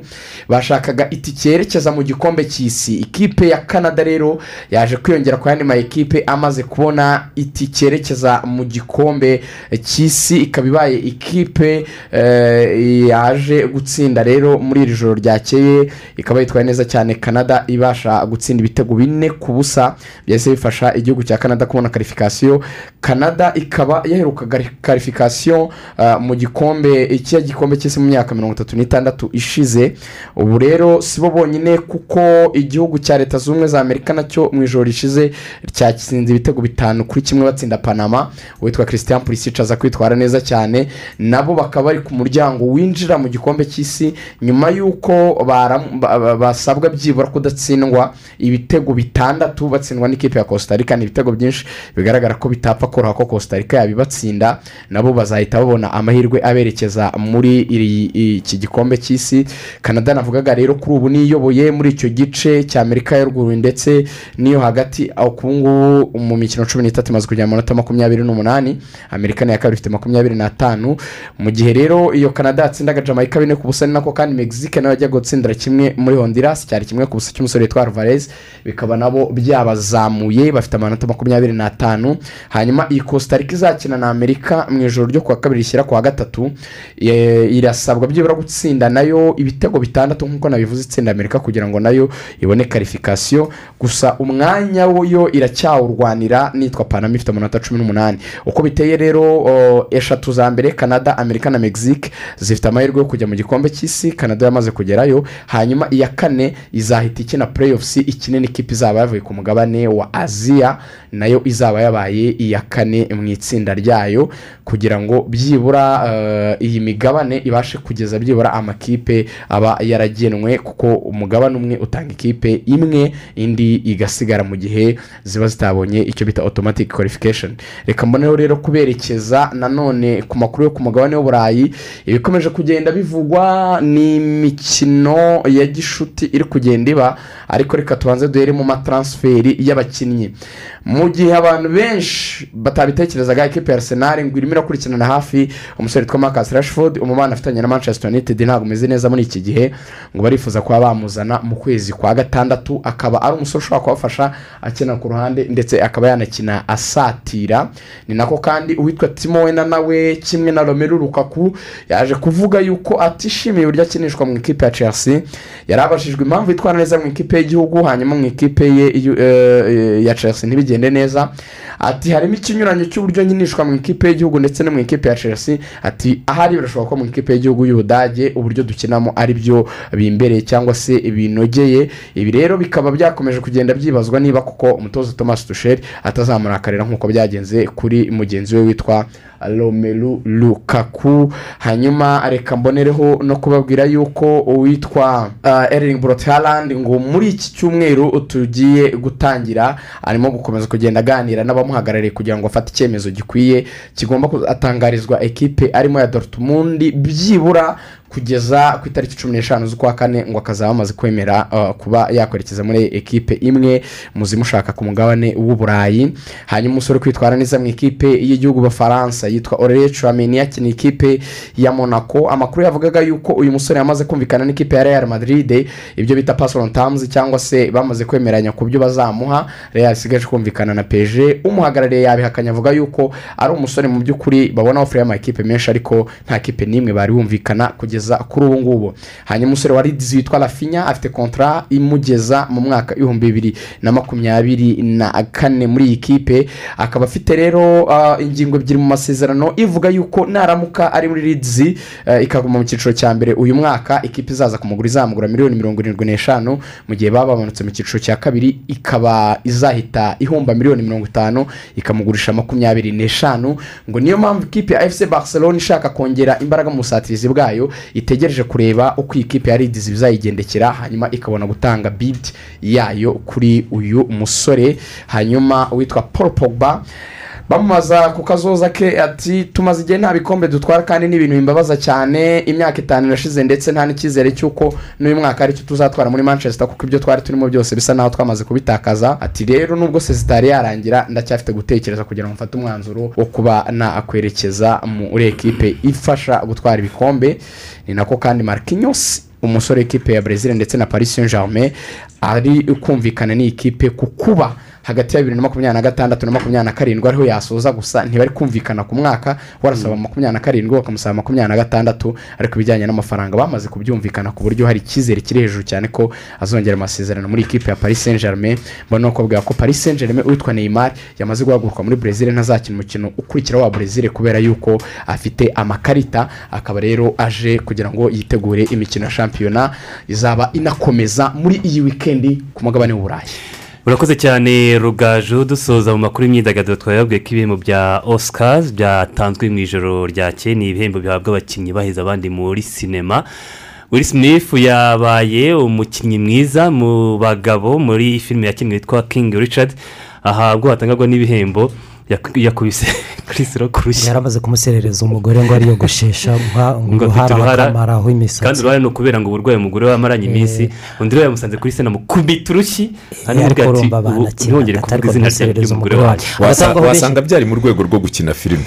Bashakaga itike yerekeza mu gikombe cy'isi. Ikipe ya canada rero yaje kwiyongera ku yandi ma ekipe amaze kubona itike yerekeza mu gikombe cy'isi. Ikaba ibaye ikipe eh, yaje gutsinda rero muri iri joro ryakeye. Ikaba yitwaye neza cyane canada ibasha gutsinda ibitego bine ku busa. Byahise bifasha igihugu cya canada kubona karifikasiyo canada ikaba yaherukaga karifikasiyo ah, mu gikombe iki gikombe cy'isi mu myaka mirongo itatu n'itandatu ishize. Ubu rero rero si bo bonyine kuko igihugu cya leta zunze ubumwe za amerika na cyo mu ijoro rishize cyatsinze ibitego bitanu kuri kimwe batsinda panama. Uwitwa christian pulisic aza kwitwara neza cyane. Nabo bakaba bari ku muryango winjira mu gikombe cy'isi nyuma y'uko basabwa byibura kudatsindwa ibitego bitandatu batsindwa n'ikipe ya costa rica. Ni ibitego byinshi bigaragara ko bitapfa koroha ko costa rica yabibatsinda nabo bazahita babona amahirwe aberekeza muri iki gikombe cy'isi. Canada navugaga rero kuri ubu niyoboye muri icyo gice cya amerika ya ruguru ndetse n'iyo hagati aho ku ngubu mu mikino cumi n'itatu imaze kujya mu manota makumyabiri n'umunani amerika ni iya kabiri ifite makumyabiri n'atanu. Mu gihe rero iyo canada yatsindaga jamaica bine ku busa ni nako kandi mexique na yo yajyaga gutsindira kimwe muri honduras cyari kimwe ku busa cy'umusore witwa alvarez bikaba nabo byabazamuye bafite amanota makumyabiri n'atanu. Hanyuma iyi costa rica izakina na amerika mu ijoro ryo kuwa kabiri rishyira kuwa gatatu. Irasabwa byibura gutsinda na yo ibitego bitandatu nk'uko nabivuze itsinda amerika kugira ngo na yo ibone karifikasiyo gusa umwanya wo yo iracyawurwanira nitwa panama ifite amanota cumi n'umunani. Uko biteye rero eshatu za mbere canada amerika na mexique zifite amahirwe yo kujya mu gikombe cy'isi. Canada yamaze kugerayo. Hanyuma iya kane izahita ikina playoffs. Ikine n'ikipe izaba yavuye ku mugabane wa aziya na yo izaba yabaye iya kane mu itsinda ryayo. Kugira ngo byibura eh, iyi migabane ibashe kugeza byibura amakipe aba yaragenwe kuko umugabane umwe utanga ikipe imwe indi igasigara mu gihe ziba zitabonye icyo bita automatic qualification. Reka mboneho rero kuberekeza nanone ku makuru yo ku mugabane w'uburayi ibikomeje kugenda bivugwa ni imikino ya gishuti iri kugenda iba ariko reka tubanze duhere mu mataransiferi y'abakinnyi. Mu gihe abantu benshi batabitekerezaga ikipe ya arsenal ngo irimo irakurikirana hafi umusore witwa marcus rashford umubano afitanye na manchester united ntabwo umeze neza muri iki gihe ngo barifuza kuba bamuzana mu kwezi kwa gatandatu akaba ari umusore ushobora kubafasha akina ku ruhande ndetse akaba yanakina asatira. Ni nako kandi uwitwa timo wena nawe kimwe na romelu rukaku yaje kuvuga yuko atishimiye uburyo akinishwa mu ikipe ya chelsea. Yari abajijwe impamvu yitwara neza mu ikipe y'igihugu hanyuma mu ikipe ye eh, ya chelsea. Ntibigende neza. Ati harimo ikinyuranyo cy'uburyo nyinishwa mu ikipe y'igihugu ndetse no mu ikipe ya chelsea. Ati ahari birashoboka ko mu ikipe y'igihugu y'ubudage uburyo dukinamo ari byo bimbereye cyangwa se binogeye. Ibi rero bikaba byakomeje kugenda byibazwa niba kuko umutoza thomas tusheri atazamurakarira nk'uko byagenze kuri mugenzi we witwa romelu lukaku. Hanyuma reka mbonereho no kubabwira yuko uwitwa uh, ering brot harand ngo muri iki cyumweru tugiye gutangira arimo gukomeza kugenda aganira n'abamuhagarariye kugira ngo afate icyemezo gikwiye. Kigomba kuzatangarizwa ekipe arimo ya dortmund byibura kugeza ku itariki cumi n'eshanu z'ukwa kane ngo akazaba amaze kwemera uh, kuba yakwerekeza muri ekipe imwe mu zimushaka ku mugabane w'uburayi hanyuma umusore kwitwara neza mu ikipe y'igihugu bafaransa yitwa oreye curameni yakina ikipe ya monaco. Amakuru yavugaga yuko uyu musore yamaze kumvikana n'ikipe ya real madrid. Ibyo bita terms cyangwa se bamaze kwemeranya ku byo bazamuha. Real isigaje kumvikana na peje umuhagarariye yabihakanye avuga yuko ari umusore mu by'ukuri babona ofure y'amakipe menshi ariko nta kipe n'imwe bari bumvikana kugeza kuri ubu ngubu. Hanyuma umusore wa ridizi witwa rafinya afite kontara imugeza mu mwaka ibihumbi bibiri na makumyabiri na kane muri iyi kipe. Akaba afite rero uh, ingingo ebyiri mu masezerano ivuga yuko naramuka ari muri ridizi uh, ikaguma mu cyiciro cya mbere uyu mwaka. Ikipe izaza kumugura izamugura miliyoni mirongo irindwi n'eshanu. Mu gihe baba bamanutse mu cyiciro cya kabiri ikaba izahita ihomba miliyoni mirongo itanu ikamugurisha makumyabiri n'eshanu. Ngo niyo mpamvu ikipe ya efuse barcelona ishaka kongera imbaraga mu busatirizi bwayo itegereje kureba uko iyi kipe ya ridizi bizayigendekera hanyuma ikabona gutanga bidi yayo kuri uyu musore hanyuma uwitwa paul pogba bamubaza ku kazoza ke ati tumaze igihe nta bikombe dutwara kandi ni ibintu bimbabaza cyane. Imyaka itanu irashize ndetse nta n'icyizere cy'uko n'uyu mwaka ari cyo tuzatwara muri manchester kuko ibyo twari turimo byose bisa naho twamaze kubitakaza. Ati rero nubwo sezitari yarangira ndacyafite gutekereza kugira ngo mfate umwanzuro wo kuba nakwerekeza muri ekipe ifasha gutwara ibikombe. Ni nako kandi marquinhos umusore w'ikipe ya brezil ndetse na paris saint germain ari kumvikana n'iyi kipe ku kuba hagati ya bibiri na makumyabiri na gatandatu na makumyabiri na karindwi ariho yasoza gusa ntibari kumvikana ku mwaka warasaba makumyabiri na karindwi bakamusaba makumyabiri na gatandatu ariko ibijyanye n'amafaranga bamaze kubyumvikana ku buryo hari icyizere kiri hejuru cyane ko azongera amasezerano muri ikipe ya paris saint germain mbona no kubwira ko paris saint germain witwa neymar yamaze guhaguruka muri brezil ntazakina umukino ukurikira wa brezil kubera yuko afite amakarita akaba rero aje kugira ngo yitegure imikino ya shampiyona izaba inakomeza muri iyi wikendi ku mugabane w'uburayi urakoze cyane rugaju dusoza mu makuru y'imyidagaduro twababwiye ko ibihembo bya oscars byatanzwe mu ijoro ryakeye ni ibihembo bihabwa abakinnyi baheza abandi muri sinema. Will Smith yabaye umukinnyi mwiza mu bagabo muri filime yakinnye yitwa king richard. Aha ubwo hatangagwa n'ibihembo. Yakubise Chris Rock urushyi. Yaramaze kumuserereza umugore ngo ariyogoshesha ngo uruhara akamaraho kandi imisatsi uruhare ni ukubera ngo uburwayi umugore we amaranye iminsi. Undi we yamusanze kuri sena mukubita urushyi ariko aramubwira ati urumva ubu banakina ntihongere kuvuga izina ry'umugore Wasa- wasanga byari mu rwego rwo gukina filime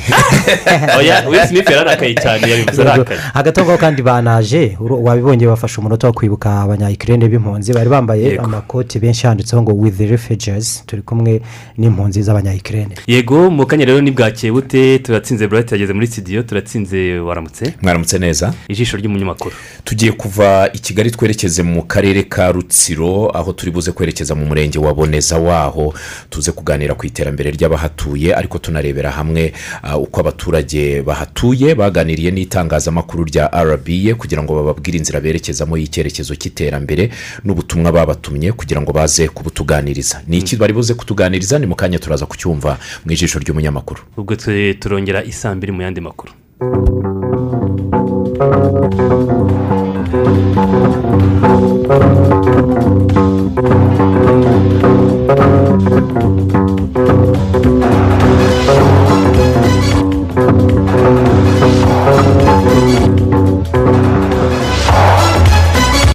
oya Will Smith yararakaye cyane yabivuze arakaye hagati aho ngaho kandi banaje wabibonye bafashe umunota wo kwibuka abanyayikirere b'impunzi. Bari bambaye amakoti benshi handitseho ngo with the refugees. Turi kumwe n'impunzi z'abanyayikirere yego mu kanya rero ntibwakeye bute? Turatsinze burayiti yageze muri studio turatsinze waramutse? Mwaramutse neza. Ijisho ry'umunyamakuru. Tugiye kuva i kigali twerekeze mu karere ka rutsiro aho turi buze kwerekeza mu murenge wa boneza waho. Tuze kuganira ku iterambere ry'abahatuye ariko tunarebera hamwe ah, uko abaturage bahatuye. Baganiriye n'itangazamakuru rya rba kugira ngo bababwire inzira berekezamo y'icyerekezo cy'iterambere n'ubutumwa babatumye kugira ngo baze kubutuganiriza. Ni iki bari buze kutuganiriza? Ni mu kanya turaza kucyumva mu ijisho ijisho ry'umunyamakuru. Ubwo turongera isamba iri mu yandi makuru.